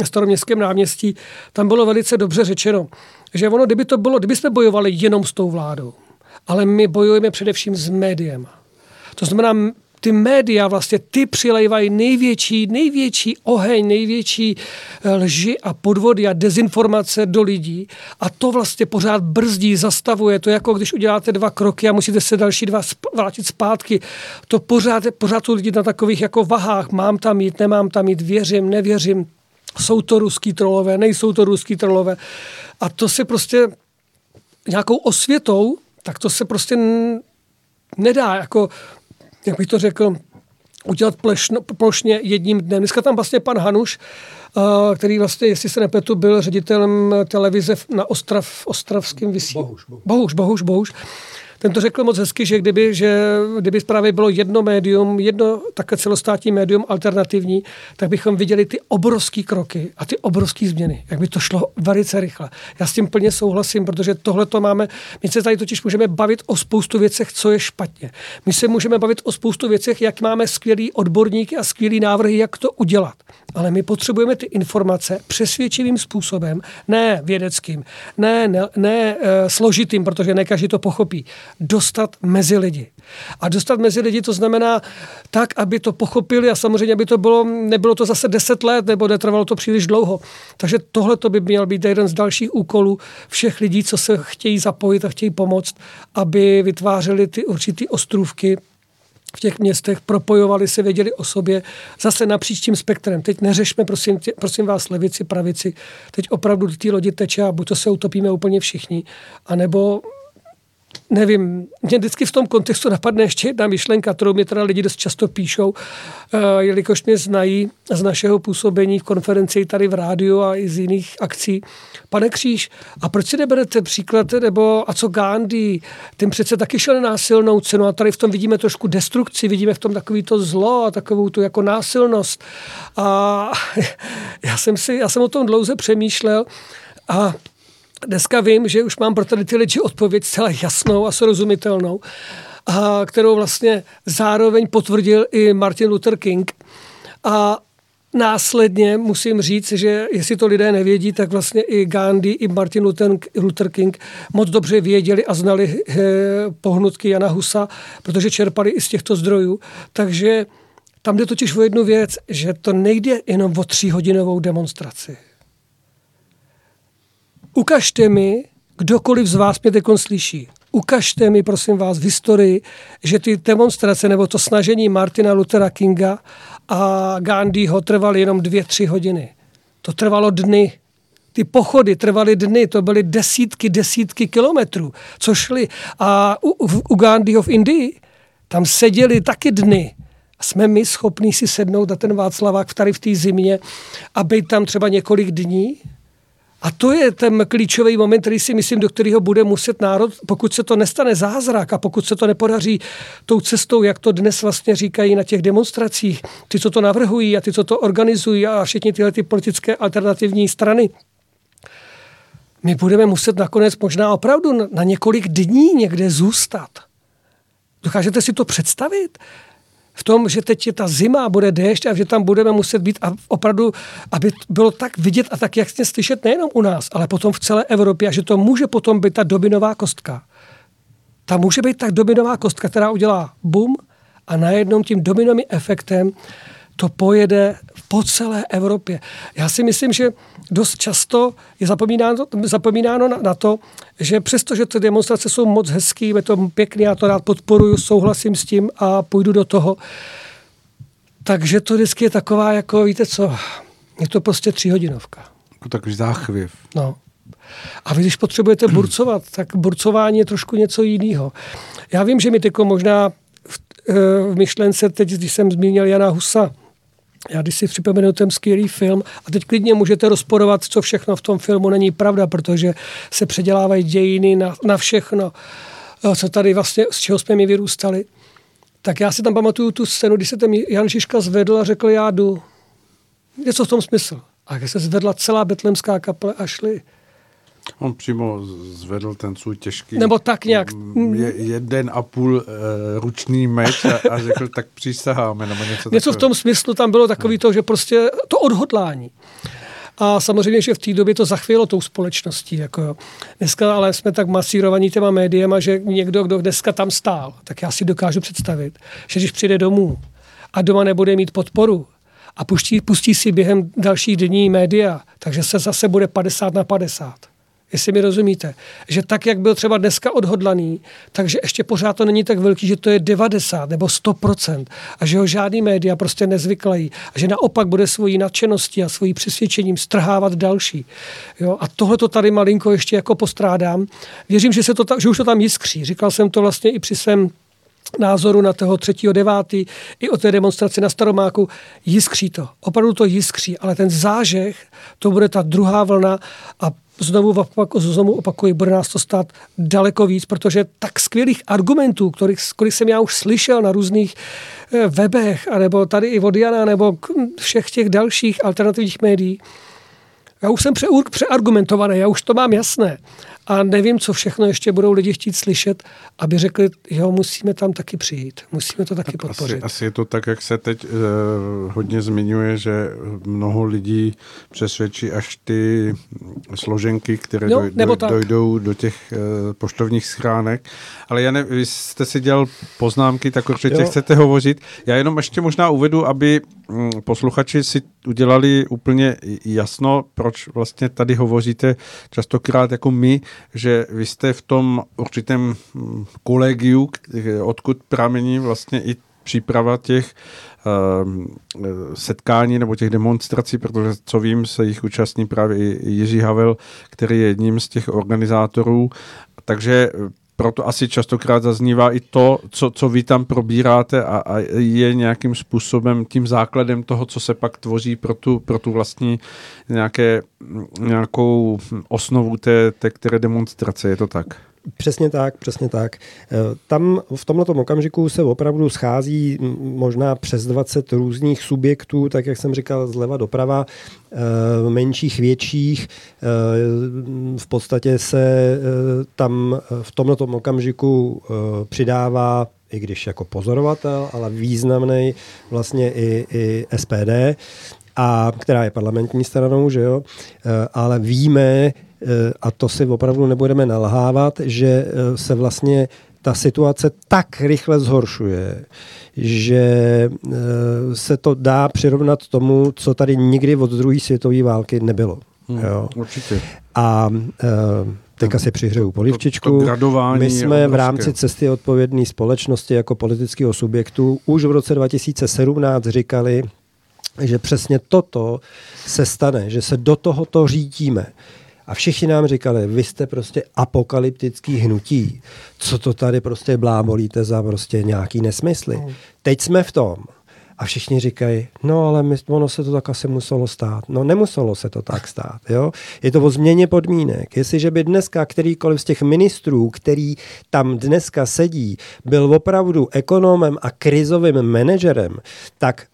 na staroměstském náměstí, tam bylo velice dobře řečeno, že ono, kdyby to bylo, kdyby jsme bojovali jenom s tou vládou, ale my bojujeme především s médiem. To znamená, ty média vlastně ty přilejvají největší, největší oheň, největší eh, lži a podvody a dezinformace do lidí a to vlastně pořád brzdí, zastavuje. To jako když uděláte dva kroky a musíte se další dva vrátit zpátky. To pořád, pořád jsou lidi na takových jako vahách. Mám tam jít, nemám tam jít, věřím, nevěřím. Jsou to ruský trolové, nejsou to ruský trolové. A to se prostě nějakou osvětou, tak to se prostě nedá. Jako jak bych to řekl, udělat plešno, plošně jedním dnem. Dneska tam vlastně pan Hanuš, eh, který vlastně, jestli se nepletu, byl ředitelem televize na Ostrav, Ostravském vysílání. Bohuž, bohuž. Bohuž, bohuž, bohuž ten to řekl moc hezky, že kdyby, že kdyby právě bylo jedno médium, jedno také celostátní médium alternativní, tak bychom viděli ty obrovské kroky a ty obrovské změny. Jak by to šlo velice rychle. Já s tím plně souhlasím, protože tohle to máme. My se tady totiž můžeme bavit o spoustu věcech, co je špatně. My se můžeme bavit o spoustu věcech, jak máme skvělý odborníky a skvělý návrhy, jak to udělat. Ale my potřebujeme ty informace přesvědčivým způsobem, ne vědeckým, ne, ne, ne e, složitým, protože ne každý to pochopí dostat mezi lidi. A dostat mezi lidi to znamená tak, aby to pochopili a samozřejmě, aby to bylo, nebylo to zase deset let nebo netrvalo to příliš dlouho. Takže tohle to by měl být jeden z dalších úkolů všech lidí, co se chtějí zapojit a chtějí pomoct, aby vytvářeli ty určitý ostrůvky v těch městech, propojovali se, věděli o sobě, zase napříč tím spektrem. Teď neřešme, prosím, tě, prosím vás, levici, pravici. Teď opravdu ty lodi teče a buď to se utopíme úplně všichni, anebo nevím, mě vždycky v tom kontextu napadne ještě jedna myšlenka, kterou mi teda lidi dost často píšou, uh, jelikož mě znají z našeho působení v konferenci tady v rádiu a i z jiných akcí. Pane Kříž, a proč si neberete příklad, nebo a co Gandhi, ten přece taky šel násilnou cenu a tady v tom vidíme trošku destrukci, vidíme v tom takový to zlo a takovou tu jako násilnost. A <laughs> já jsem, si, já jsem o tom dlouze přemýšlel a dneska vím, že už mám pro tady ty lidi odpověď zcela jasnou a srozumitelnou, a kterou vlastně zároveň potvrdil i Martin Luther King. A Následně musím říct, že jestli to lidé nevědí, tak vlastně i Gandhi, i Martin Luther King moc dobře věděli a znali eh, pohnutky Jana Husa, protože čerpali i z těchto zdrojů. Takže tam jde totiž o jednu věc, že to nejde jenom o tříhodinovou demonstraci. Ukažte mi, kdokoliv z vás mě teď slyší, ukažte mi, prosím vás, v historii, že ty demonstrace nebo to snažení Martina Luthera Kinga a Gandhiho trvaly jenom dvě, tři hodiny. To trvalo dny. Ty pochody trvaly dny, to byly desítky, desítky kilometrů, co šli. A u, u, u Gandhiho v Indii tam seděli taky dny. Jsme my schopní si sednout na ten Václavák tady v té zimě a být tam třeba několik dní? A to je ten klíčový moment, který si myslím, do kterého bude muset národ, pokud se to nestane zázrak a pokud se to nepodaří tou cestou, jak to dnes vlastně říkají na těch demonstracích, ty, co to navrhují a ty, co to organizují a všechny tyhle ty politické alternativní strany, my budeme muset nakonec možná opravdu na několik dní někde zůstat. Dokážete si to představit? V tom, že teď je ta zima a bude déšť a že tam budeme muset být a opravdu, aby bylo tak vidět a tak jasně slyšet nejenom u nás, ale potom v celé Evropě a že to může potom být ta dobinová kostka. tam může být tak dominová kostka, která udělá bum a najednou tím dominovým efektem to pojede po celé Evropě. Já si myslím, že dost často je zapomínáno, zapomínáno na, na to, že přestože ty demonstrace jsou moc hezký, je to pěkný, já to rád podporuju, souhlasím s tím a půjdu do toho, takže to vždycky je taková, jako víte co, je to prostě tříhodinovka. Jako takový záchvěv. No. A vy, když potřebujete burcovat, tak burcování je trošku něco jiného. Já vím, že mi tyko možná v, eh, v myšlence, teď, když jsem zmínil Jana Husa, já když si připomenu ten skvělý film, a teď klidně můžete rozporovat, co všechno v tom filmu není pravda, protože se předělávají dějiny na, na všechno, eh, co tady vlastně, z čeho jsme mi vyrůstali. Tak já si tam pamatuju tu scénu, kdy se ten Jan Žižka zvedl a řekl, já jdu. Něco v tom smysl. A jak se zvedla celá betlemská kaple a šli. On přímo zvedl ten svůj těžký... Nebo tak nějak. Je, jeden a půl uh, ručný meč a, a řekl, tak přísaháme, nebo něco Něco v tom smyslu tam bylo takový to, že prostě to odhodlání. A samozřejmě, že v té době to zachvělo tou společností. Jako Dneska ale jsme tak masírovaní těma médiema, že někdo, kdo dneska tam stál, tak já si dokážu představit, že když přijde domů a doma nebude mít podporu a pustí, pustí si během dalších dní média, takže se zase bude 50 na 50 jestli mi rozumíte. Že tak, jak byl třeba dneska odhodlaný, takže ještě pořád to není tak velký, že to je 90 nebo 100% a že ho žádný média prostě nezvyklají a že naopak bude svojí nadšeností a svojí přesvědčením strhávat další. Jo? A tohle to tady malinko ještě jako postrádám. Věřím, že, se to ta, že už to tam jiskří. Říkal jsem to vlastně i při svém názoru na toho 3.9. i o té demonstraci na Staromáku, jiskří to. Opravdu to jiskří, ale ten zážeh, to bude ta druhá vlna a znovu, opak, znovu opakuji, bude nás to stát daleko víc, protože tak skvělých argumentů, kterých, kterých jsem já už slyšel na různých eh, webech, anebo tady i od Jana, nebo všech těch dalších alternativních médií, já už jsem přeargumentovaný, já už to mám jasné a nevím, co všechno ještě budou lidi chtít slyšet, aby řekli, jo, musíme tam taky přijít, musíme to taky tak podpořit. Asi, asi je to tak, jak se teď uh, hodně zmiňuje, že mnoho lidí přesvědčí až ty složenky, které no, doj, doj, dojdou do těch uh, poštovních schránek. Ale Jane, vy jste si dělal poznámky, tak určitě jo. chcete hovořit. Já jenom ještě možná uvedu, aby posluchači si udělali úplně jasno, proč vlastně tady hovoříte častokrát jako my, že vy jste v tom určitém hm, kolegiu, odkud pramení vlastně i příprava těch uh, setkání nebo těch demonstrací, protože co vím, se jich účastní právě i Jiří Havel, který je jedním z těch organizátorů. Takže proto asi častokrát zaznívá i to, co, co vy tam probíráte a, a je nějakým způsobem tím základem toho, co se pak tvoří pro tu, pro tu vlastní nějaké, nějakou osnovu té, té které demonstrace. Je to tak? Přesně tak, přesně tak. Eh, tam v tomto okamžiku se opravdu schází možná přes 20 různých subjektů, tak jak jsem říkal, zleva doprava, eh, menších, větších. Eh, v podstatě se tam v tomto okamžiku přidává i když jako pozorovatel, ale významný vlastně i, i SPD, a která je parlamentní stranou, že jo, ale víme, a to si opravdu nebudeme nalhávat, že eh, se vlastně ta situace tak rychle zhoršuje, že eh, se to dá přirovnat tomu, co tady nikdy od druhé světové války nebylo. Hmm, jo. Určitě. A Teďka si přihřeju polivčičku. To, to My jsme v rámci cesty odpovědné společnosti jako politického subjektu už v roce 2017 říkali, že přesně toto se stane, že se do tohoto řídíme. A všichni nám říkali, vy jste prostě apokalyptický hnutí. Co to tady prostě blábolíte za prostě nějaký nesmysly. No. Teď jsme v tom. A všichni říkají, no ale my, ono se to tak asi muselo stát. No nemuselo se to tak stát. Jo? Je to o změně podmínek. Jestliže by dneska kterýkoliv z těch ministrů, který tam dneska sedí, byl opravdu ekonomem a krizovým manažerem, tak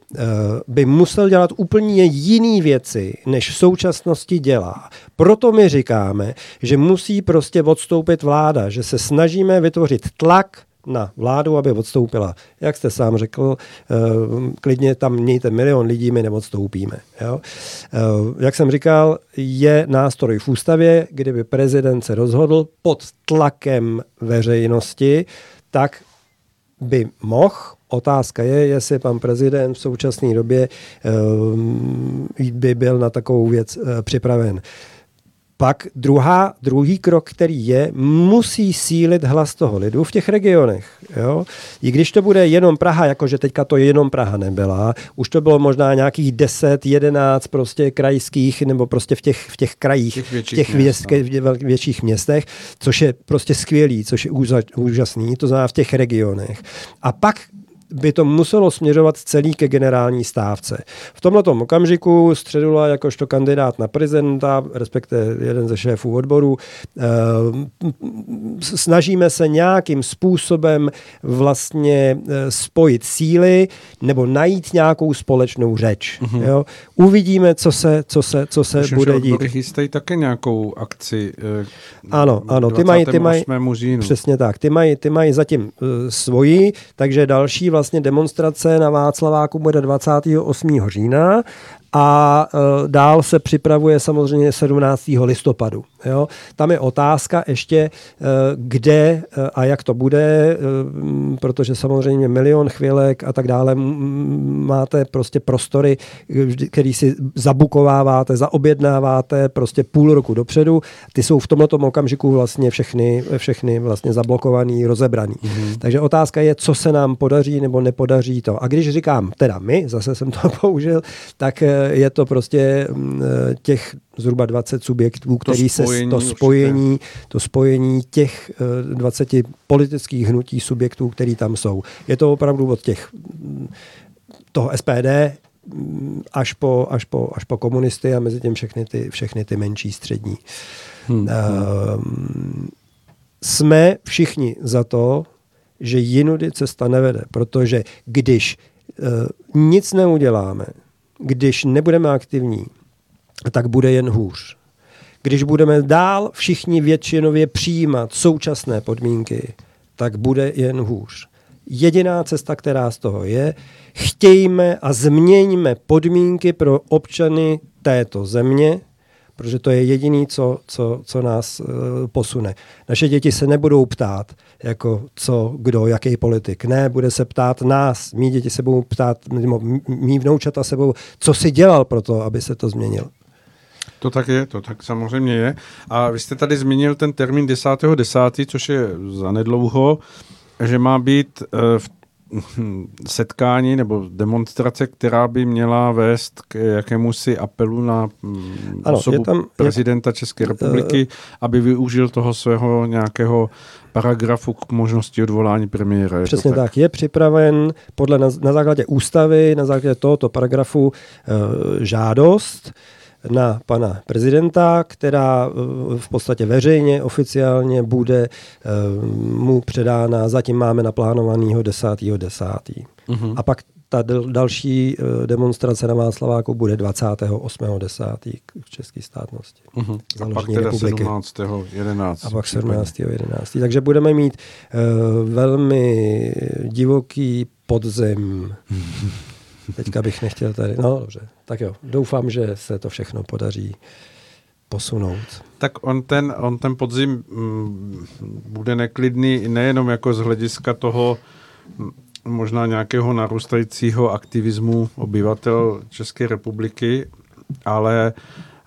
by musel dělat úplně jiné věci, než v současnosti dělá. Proto my říkáme, že musí prostě odstoupit vláda, že se snažíme vytvořit tlak na vládu, aby odstoupila. Jak jste sám řekl, eh, klidně tam mějte milion lidí, my neodstoupíme. Jo? Eh, jak jsem říkal, je nástroj v ústavě, kdyby prezident se rozhodl pod tlakem veřejnosti, tak by mohl. Otázka je, jestli pan prezident v současné době by byl na takovou věc připraven pak druhá, druhý krok, který je, musí sílit hlas toho lidu v těch regionech. Jo? I když to bude jenom Praha, jakože teďka to jenom Praha nebyla, už to bylo možná nějakých 10, 11 prostě krajských, nebo prostě v těch, v těch krajích, těch větších, těch měst, měst, no. větších městech, což je prostě skvělý, což je úžasný, to znamená v těch regionech. A pak by to muselo směřovat celý ke generální stávce. V tomto okamžiku Středula jakožto kandidát na prezidenta, respektive jeden ze šéfů odboru, eh, snažíme se nějakým způsobem vlastně eh, spojit síly nebo najít nějakou společnou řeč. Mm-hmm. Jo? Uvidíme, co se, co se, co se bude dít. chystají také nějakou akci. Eh, ano, ano, ty mají, ty mají, přesně tak, ty mají, ty mají zatím uh, svoji, takže další vlastně vlastně demonstrace na Václaváku bude 28. října a e, dál se připravuje samozřejmě 17. listopadu. Jo? Tam je otázka ještě, e, kde e, a jak to bude, e, protože samozřejmě milion chvílek a tak dále máte prostě prostory, který si zabukováváte, zaobjednáváte prostě půl roku dopředu. Ty jsou v tomto okamžiku vlastně všechny, všechny vlastně zablokovaný, rozebraný. Mm-hmm. Takže otázka je, co se nám podaří nebo nepodaří to. A když říkám, teda my, zase jsem to <laughs> použil, tak e, je to prostě mm, e, těch zhruba 20 subjektů, který to spojení, se to spojení, to spojení těch 20 eh, politických hnutí subjektů, který tam jsou. Je to opravdu od těch mm, toho SPD mm, až po, až po, až po komunisty a mezi tím všechny ty, všechny ty menší střední. Hmm. Uh, jsme všichni za to, že jinudy cesta nevede, protože když uh, nic neuděláme, když nebudeme aktivní, tak bude jen hůř. Když budeme dál všichni většinově přijímat současné podmínky, tak bude jen hůř. Jediná cesta, která z toho je, chtějme a změňme podmínky pro občany této země, protože to je jediný, co, co, co nás uh, posune. Naše děti se nebudou ptát, jako co, kdo, jaký politik. Ne, bude se ptát nás. Mí děti se budou ptát, mý vnoučata se budou, co si dělal pro to, aby se to změnilo. To tak je, to tak samozřejmě je. A vy jste tady zmínil ten termín 10.10., 10., což je zanedlouho, že má být uh, v <laughs> setkání nebo demonstrace, která by měla vést k jakému si apelu na mm, ano, osobu tam, prezidenta jak, České republiky, uh, aby využil toho svého nějakého paragrafu k možnosti odvolání premiéra. Přesně tak? tak. Je připraven podle na, na základě ústavy, na základě tohoto paragrafu uh, žádost na pana prezidenta, která eh, v podstatě veřejně, oficiálně bude eh, mu předána, zatím máme naplánovanýho 10.10. 10. Mm-hmm. A pak ta další eh, demonstrace na Václaváku bude 28.10. v české státnosti. Uh-huh. A pak teda republiky. 17.11. A pak 17.11. Takže budeme mít uh, velmi divoký podzem <laughs> Teďka bych nechtěl tady. No dobře, tak jo. Doufám, že se to všechno podaří posunout. Tak on ten, on ten podzim m, mm, bude neklidný nejenom jako z hlediska toho m, možná nějakého narůstajícího aktivismu obyvatel České republiky, ale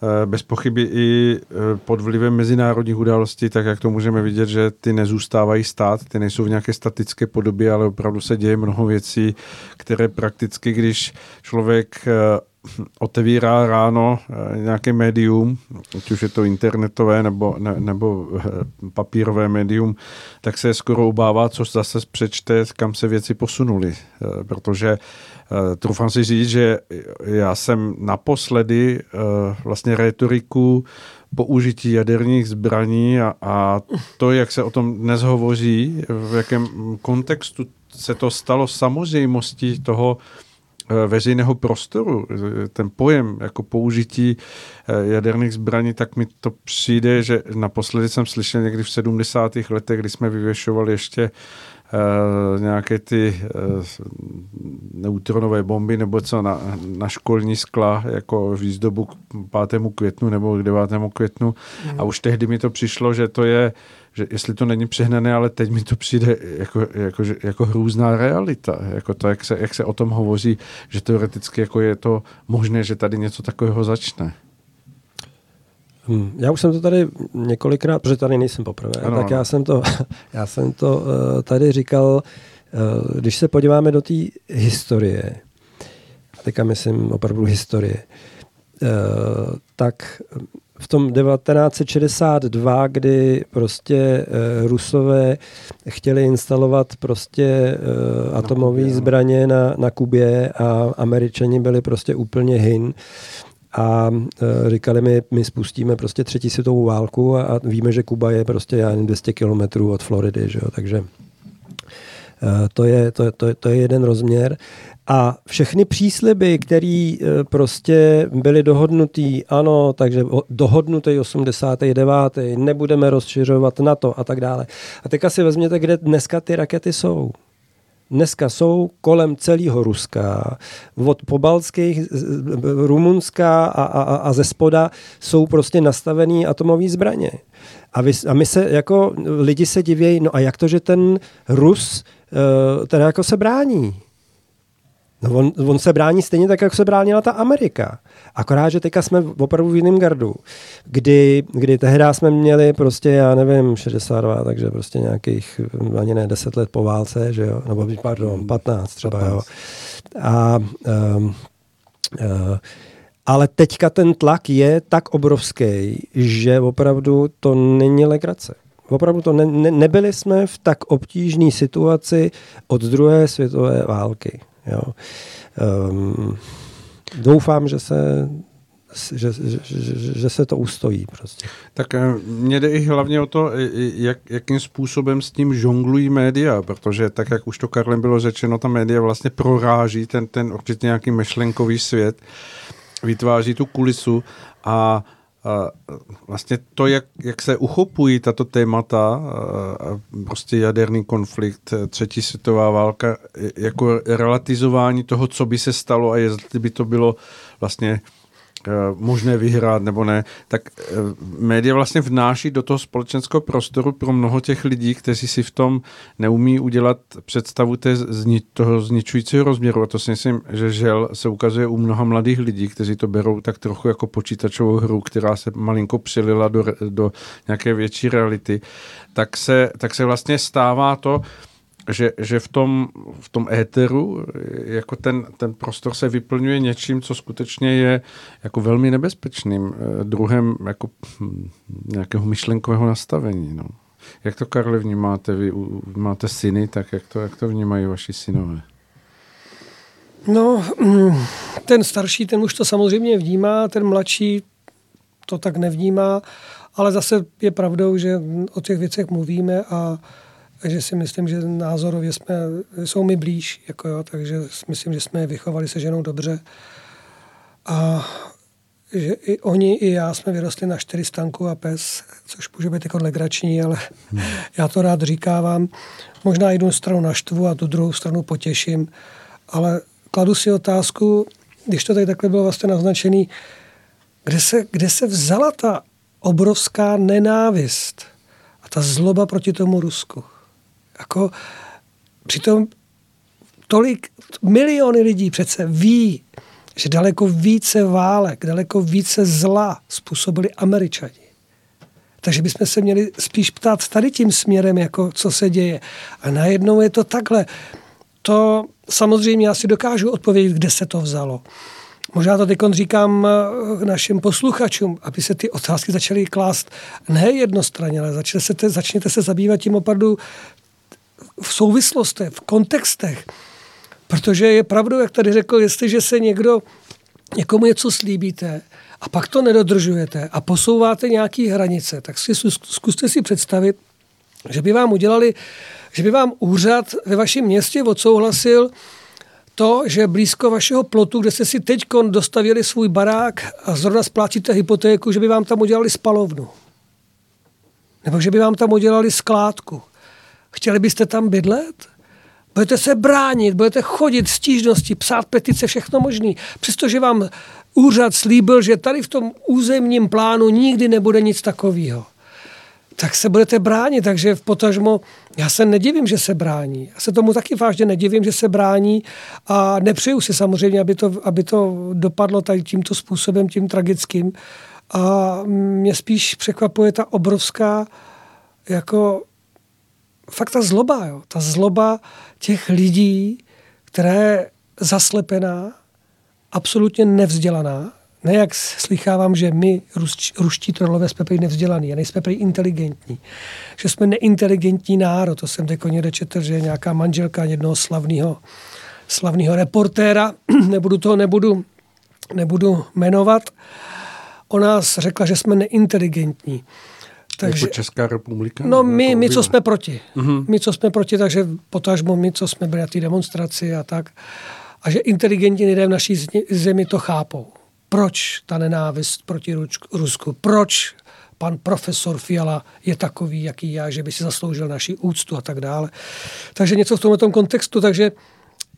Eh, bez pochyby i eh, pod vlivem mezinárodních událostí, tak jak to můžeme vidět, že ty nezůstávají stát, ty nejsou v nějaké statické podobě, ale opravdu se děje mnoho věcí, které prakticky, když člověk eh, otevírá ráno nějaké médium, ať už je to internetové nebo, ne, nebo papírové médium, tak se skoro obává, co zase přečte, kam se věci posunuly. Protože Uh, troufám si říct, že já jsem naposledy vlastně retoriku použití jaderných zbraní a, a to, jak se o tom dnes hovoří, v jakém kontextu se to stalo samozřejmostí toho veřejného prostoru, ten pojem jako použití jaderných zbraní, tak mi to přijde, že naposledy jsem slyšel někdy v 70. letech, kdy jsme vyvěšovali ještě nějaké ty uh, neutronové bomby nebo co na, na školní skla jako výzdobu k 5. květnu nebo k 9. květnu. Mm. A už tehdy mi to přišlo, že to je že jestli to není přehnané, ale teď mi to přijde jako, jako, jako hrůzná realita. Jako to, jak se, jak se o tom hovoří, že teoreticky jako je to možné, že tady něco takového začne. Hmm. Já už jsem to tady několikrát, protože tady nejsem poprvé, ano, tak ano. já jsem to, <laughs> já jsem to uh, tady říkal, uh, když se podíváme do té historie, teďka myslím opravdu historie, uh, tak v tom 1962, kdy prostě uh, Rusové chtěli instalovat prostě uh, atomové zbraně na, na Kubě a Američani byli prostě úplně hin a uh, říkali mi, my spustíme prostě třetí světovou válku a, víme, že Kuba je prostě já 200 kilometrů od Floridy, že jo, takže to je, to, to, to je jeden rozměr. A všechny přísliby, které e, prostě byly dohodnutý, ano, takže dohodnutý 89. nebudeme rozšiřovat NATO a tak dále. A teďka si vezměte, kde dneska ty rakety jsou. Dneska jsou kolem celého Ruska, od pobalských, Rumunská a, a, a ze spoda jsou prostě nastavené atomové zbraně. A, vy, a my se jako lidi se divějí, no a jak to, že ten Rus uh, teda jako se brání? No on, on se brání stejně tak, jak se bránila ta Amerika. Akorát, že teďka jsme opravdu v jiném gardu, kdy, kdy tehdy jsme měli prostě, já nevím, 62, takže prostě nějakých ani ne 10 let po válce, že jo, nebo pardon, 15 třeba, 15. jo. A um, uh, ale teďka ten tlak je tak obrovský, že opravdu to není legrace. Opravdu to ne, ne, nebyli jsme v tak obtížné situaci od druhé světové války. Jo. Um, doufám, že se že, že, že, se to ustojí prostě. Tak eh, mě jde i hlavně o to, jak, jakým způsobem s tím žonglují média, protože tak, jak už to Karlem bylo řečeno, ta média vlastně proráží ten, ten určitě nějaký myšlenkový svět, vytváří tu kulisu a vlastně to, jak, jak se uchopují tato témata, prostě jaderný konflikt, třetí světová válka, jako relativizování toho, co by se stalo a jestli by to bylo vlastně Eh, možné vyhrát nebo ne, tak eh, média vlastně vnáší do toho společenského prostoru pro mnoho těch lidí, kteří si v tom neumí udělat představu té, toho zničujícího rozměru. A to si myslím, že žel se ukazuje u mnoha mladých lidí, kteří to berou tak trochu jako počítačovou hru, která se malinko přilila do, do nějaké větší reality, tak se, tak se vlastně stává to, že, že v, tom, v tom éteru jako ten, ten prostor se vyplňuje něčím, co skutečně je jako velmi nebezpečným eh, druhem jako hm, nějakého myšlenkového nastavení. No. Jak to, Karle, vnímáte? Vy máte syny, tak jak to, jak to vnímají vaši synové? No, hm, ten starší, ten už to samozřejmě vnímá, ten mladší to tak nevnímá, ale zase je pravdou, že o těch věcech mluvíme a takže si myslím, že názorově jsme, jsou mi blíž, jako jo, takže myslím, že jsme je vychovali se ženou dobře. A že i oni, i já jsme vyrostli na čtyři stanku a pes, což může být jako legrační, ale hmm. já to rád říkávám. Možná jednu stranu naštvu a tu druhou stranu potěším, ale kladu si otázku, když to tady takhle bylo vlastně naznačený, kde se, kde se vzala ta obrovská nenávist a ta zloba proti tomu Rusku? Jako, přitom tolik, miliony lidí přece ví, že daleko více válek, daleko více zla způsobili američani. Takže bychom se měli spíš ptát tady tím směrem, jako co se děje. A najednou je to takhle. To samozřejmě já si dokážu odpovědět, kde se to vzalo. Možná to teď říkám eh, našim posluchačům, aby se ty otázky začaly klást ne jednostranně, ale začněte se, začněte se zabývat tím opravdu v souvislostech, v kontextech. Protože je pravdou, jak tady řekl, jestliže se někdo, někomu něco slíbíte a pak to nedodržujete a posouváte nějaké hranice, tak si zkuste si představit, že by vám udělali, že by vám úřad ve vašem městě odsouhlasil to, že blízko vašeho plotu, kde jste si teď dostavili svůj barák a zrovna splácíte hypotéku, že by vám tam udělali spalovnu. Nebo že by vám tam udělali skládku Chtěli byste tam bydlet? Budete se bránit, budete chodit stížnosti, psát petice, všechno možné. Přestože vám úřad slíbil, že tady v tom územním plánu nikdy nebude nic takového. Tak se budete bránit, takže v potažmo, já se nedivím, že se brání. Já se tomu taky vážně nedivím, že se brání a nepřeju si samozřejmě, aby to, aby to dopadlo tady tímto způsobem, tím tragickým. A mě spíš překvapuje ta obrovská jako fakt ta zloba, jo. ta zloba těch lidí, která je zaslepená, absolutně nevzdělaná, ne jak slychávám, že my, ruští trolové, jsme prý nevzdělaní a nejsme prý inteligentní. Že jsme neinteligentní národ. To jsem teď někde četl, že nějaká manželka jednoho slavného slavného reportéra, <clears throat> nebudu to nebudu, nebudu jmenovat, o nás řekla, že jsme neinteligentní. Takže, jako Česká republika? No my, jako my, co jsme proti. Uh-huh. My, co jsme proti, takže potažmo my, co jsme byli na té demonstraci a tak. A že inteligentní lidé v naší zemi to chápou. Proč ta nenávist proti Rusku? Proč pan profesor Fiala je takový, jaký já, že by si zasloužil naši úctu a tak dále. Takže něco v tomto kontextu, takže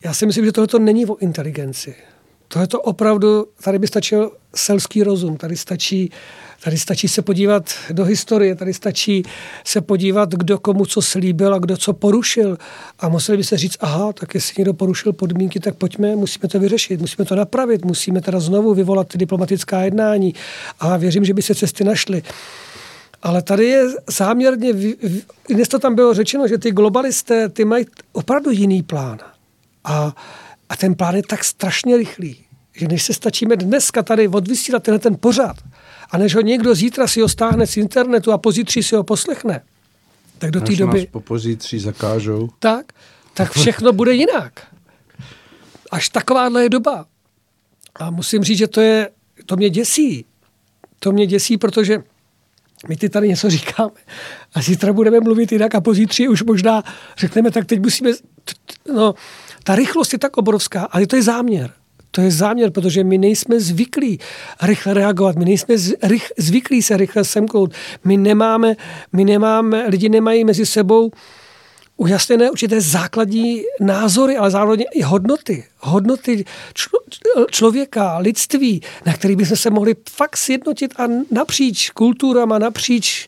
já si myslím, že tohle není o inteligenci. Tohle to opravdu, tady by stačil selský rozum, tady stačí Tady stačí se podívat do historie, tady stačí se podívat, kdo komu co slíbil a kdo co porušil. A museli by se říct, aha, tak jestli někdo porušil podmínky, tak pojďme, musíme to vyřešit, musíme to napravit, musíme teda znovu vyvolat ty diplomatická jednání. A věřím, že by se cesty našly. Ale tady je záměrně, dnes to tam bylo řečeno, že ty globalisté, ty mají opravdu jiný plán. A, a ten plán je tak strašně rychlý, že než se stačíme dneska tady odvysílat tenhle ten pořád, a než ho někdo zítra si ho stáhne z internetu a pozítří si ho poslechne, tak do té doby... po pozítří zakážou. Tak, tak všechno bude jinak. Až takováhle je doba. A musím říct, že to je, to mě děsí. To mě děsí, protože my ty tady něco říkáme a zítra budeme mluvit jinak a pozítří už možná řekneme, tak teď musíme... No, ta rychlost je tak obrovská, ale to je záměr. To je záměr, protože my nejsme zvyklí rychle reagovat, my nejsme zvyklí se rychle semknout. My nemáme, my nemáme, lidi nemají mezi sebou ujasněné určité základní názory, ale zároveň i hodnoty. Hodnoty člo, člověka, lidství, na který bychom se mohli fakt sjednotit a napříč kulturama, napříč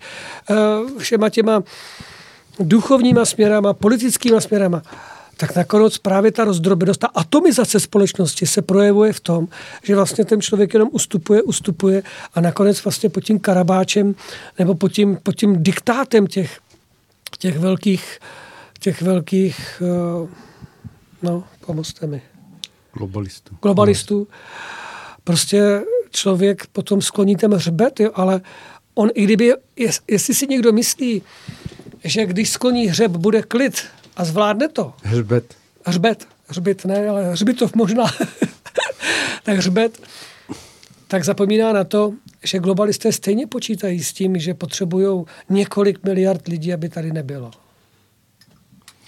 uh, všema těma duchovníma směrama, politickýma směrama tak nakonec právě ta rozdrobenost, ta atomizace společnosti se projevuje v tom, že vlastně ten člověk jenom ustupuje, ustupuje a nakonec vlastně pod tím karabáčem nebo pod tím, pod tím diktátem těch, těch velkých, těch velkých, eh, no, pomozte mi. Globalistů. Globalistů. Prostě člověk potom skloní ten hřbet, jo, ale on i kdyby, jestli si někdo myslí, že když skloní hřeb, bude klid, a zvládne to. Hřbet. Hřbet. Hřbit ne, ale hřbitov možná. <laughs> tak hřbet. Tak zapomíná na to, že globalisté stejně počítají s tím, že potřebují několik miliard lidí, aby tady nebylo.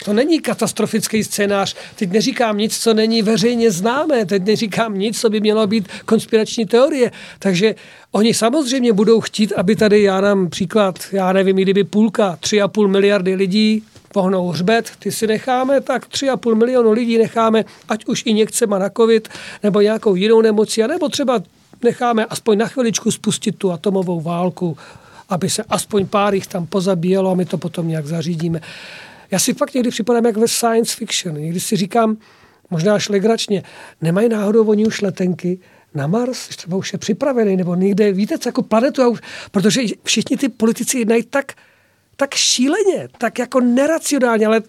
To není katastrofický scénář. Teď neříkám nic, co není veřejně známé. Teď neříkám nic, co by mělo být konspirační teorie. Takže oni samozřejmě budou chtít, aby tady, já nám příklad, já nevím, kdyby půlka, tři a půl miliardy lidí pohnou hřbet, ty si necháme, tak 3,5 milionu lidí necháme, ať už i někcema na covid, nebo nějakou jinou nemoci, nebo třeba necháme aspoň na chviličku spustit tu atomovou válku, aby se aspoň pár jich tam pozabíjelo a my to potom nějak zařídíme. Já si fakt někdy připadám jak ve science fiction. Někdy si říkám, možná až legračně, nemají náhodou oni už letenky na Mars, třeba už je připravený, nebo někde, víte, co jako planetu, protože všichni ty politici jednají tak tak šíleně, tak jako neracionálně, ale,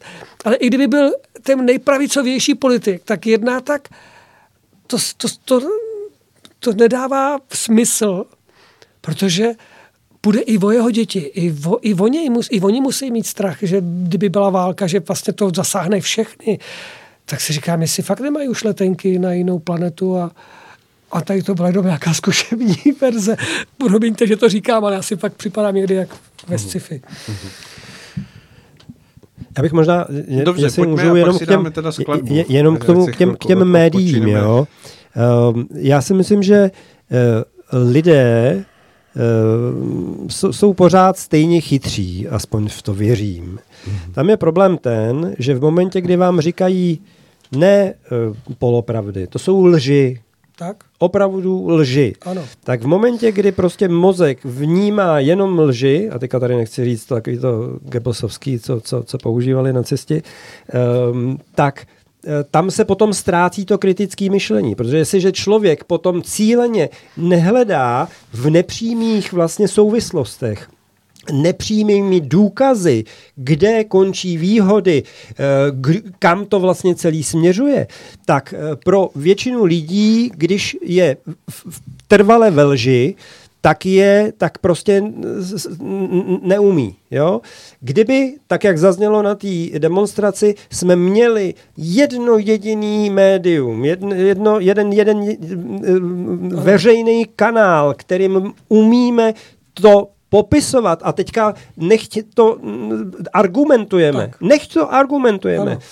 ale i kdyby byl ten nejpravicovější politik, tak jedná tak, to, to, to, to nedává smysl, protože bude i o jeho děti, i, o, i, o něj, i oni musí mít strach, že kdyby byla válka, že vlastně to zasáhne všechny. Tak si říkám, jestli fakt nemají už letenky na jinou planetu a, a tady to byla jenom nějaká zkušební <laughs> verze. Promiňte, že to říkám, ale já si fakt připadám někdy jak ve mhm. sci-fi. Já bych možná, je, Dobře, jestli můžu jenom k těm, teda skladbu, je, jenom k, tomu, k těm, k těm médiím. Jo. Uh, já si myslím, že uh, lidé jsou, jsou pořád stejně chytří, aspoň v to věřím. Mm-hmm. Tam je problém ten, že v momentě, kdy vám říkají ne uh, polopravdy, to jsou lži, tak? Opravdu lži. Ano. Tak v momentě, kdy prostě mozek vnímá jenom lži, a teďka tady nechci říct to takový to Goebbelsovský, co, co, co používali na cestě, um, tak eh, tam se potom ztrácí to kritické myšlení, protože jestliže člověk potom cíleně nehledá v nepřímých vlastně souvislostech, nepřímými důkazy, kde končí výhody, eh, kam to vlastně celý směřuje, tak eh, pro většinu lidí, když je v trvale ve lži, tak je, tak prostě neumí. Jo? Kdyby, tak jak zaznělo na té demonstraci, jsme měli jedno jediný médium, jedno, jedno, jeden, jeden eh, veřejný kanál, kterým umíme to popisovat a teďka nechť to mm, argumentujeme. Tak. Nechť to argumentujeme. Ano.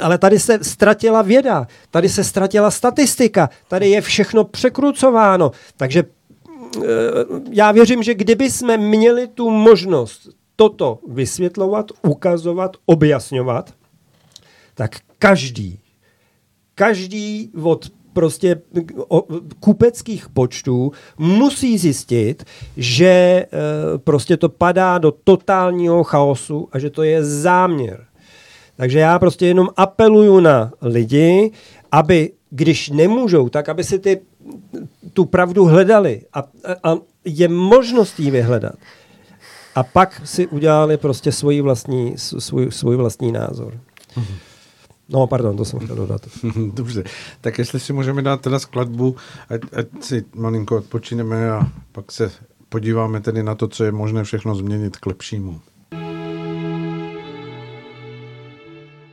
Ale tady se ztratila věda, tady se ztratila statistika, tady je všechno překrucováno. Takže eh, já věřím, že kdyby jsme měli tu možnost toto vysvětlovat, ukazovat, objasňovat, tak každý, každý od prostě kupeckých počtů musí zjistit, že e, prostě to padá do totálního chaosu a že to je záměr. Takže já prostě jenom apeluju na lidi, aby když nemůžou, tak aby si ty, tu pravdu hledali a, a je možnost ji vyhledat. A pak si udělali prostě svůj vlastní, svůj, svůj vlastní názor. Mm-hmm. No, pardon, to jsem chtěl dodat. <laughs> Dobře, tak jestli si můžeme dát teda skladbu, ať, ať si malinko odpočineme a pak se podíváme tedy na to, co je možné všechno změnit k lepšímu.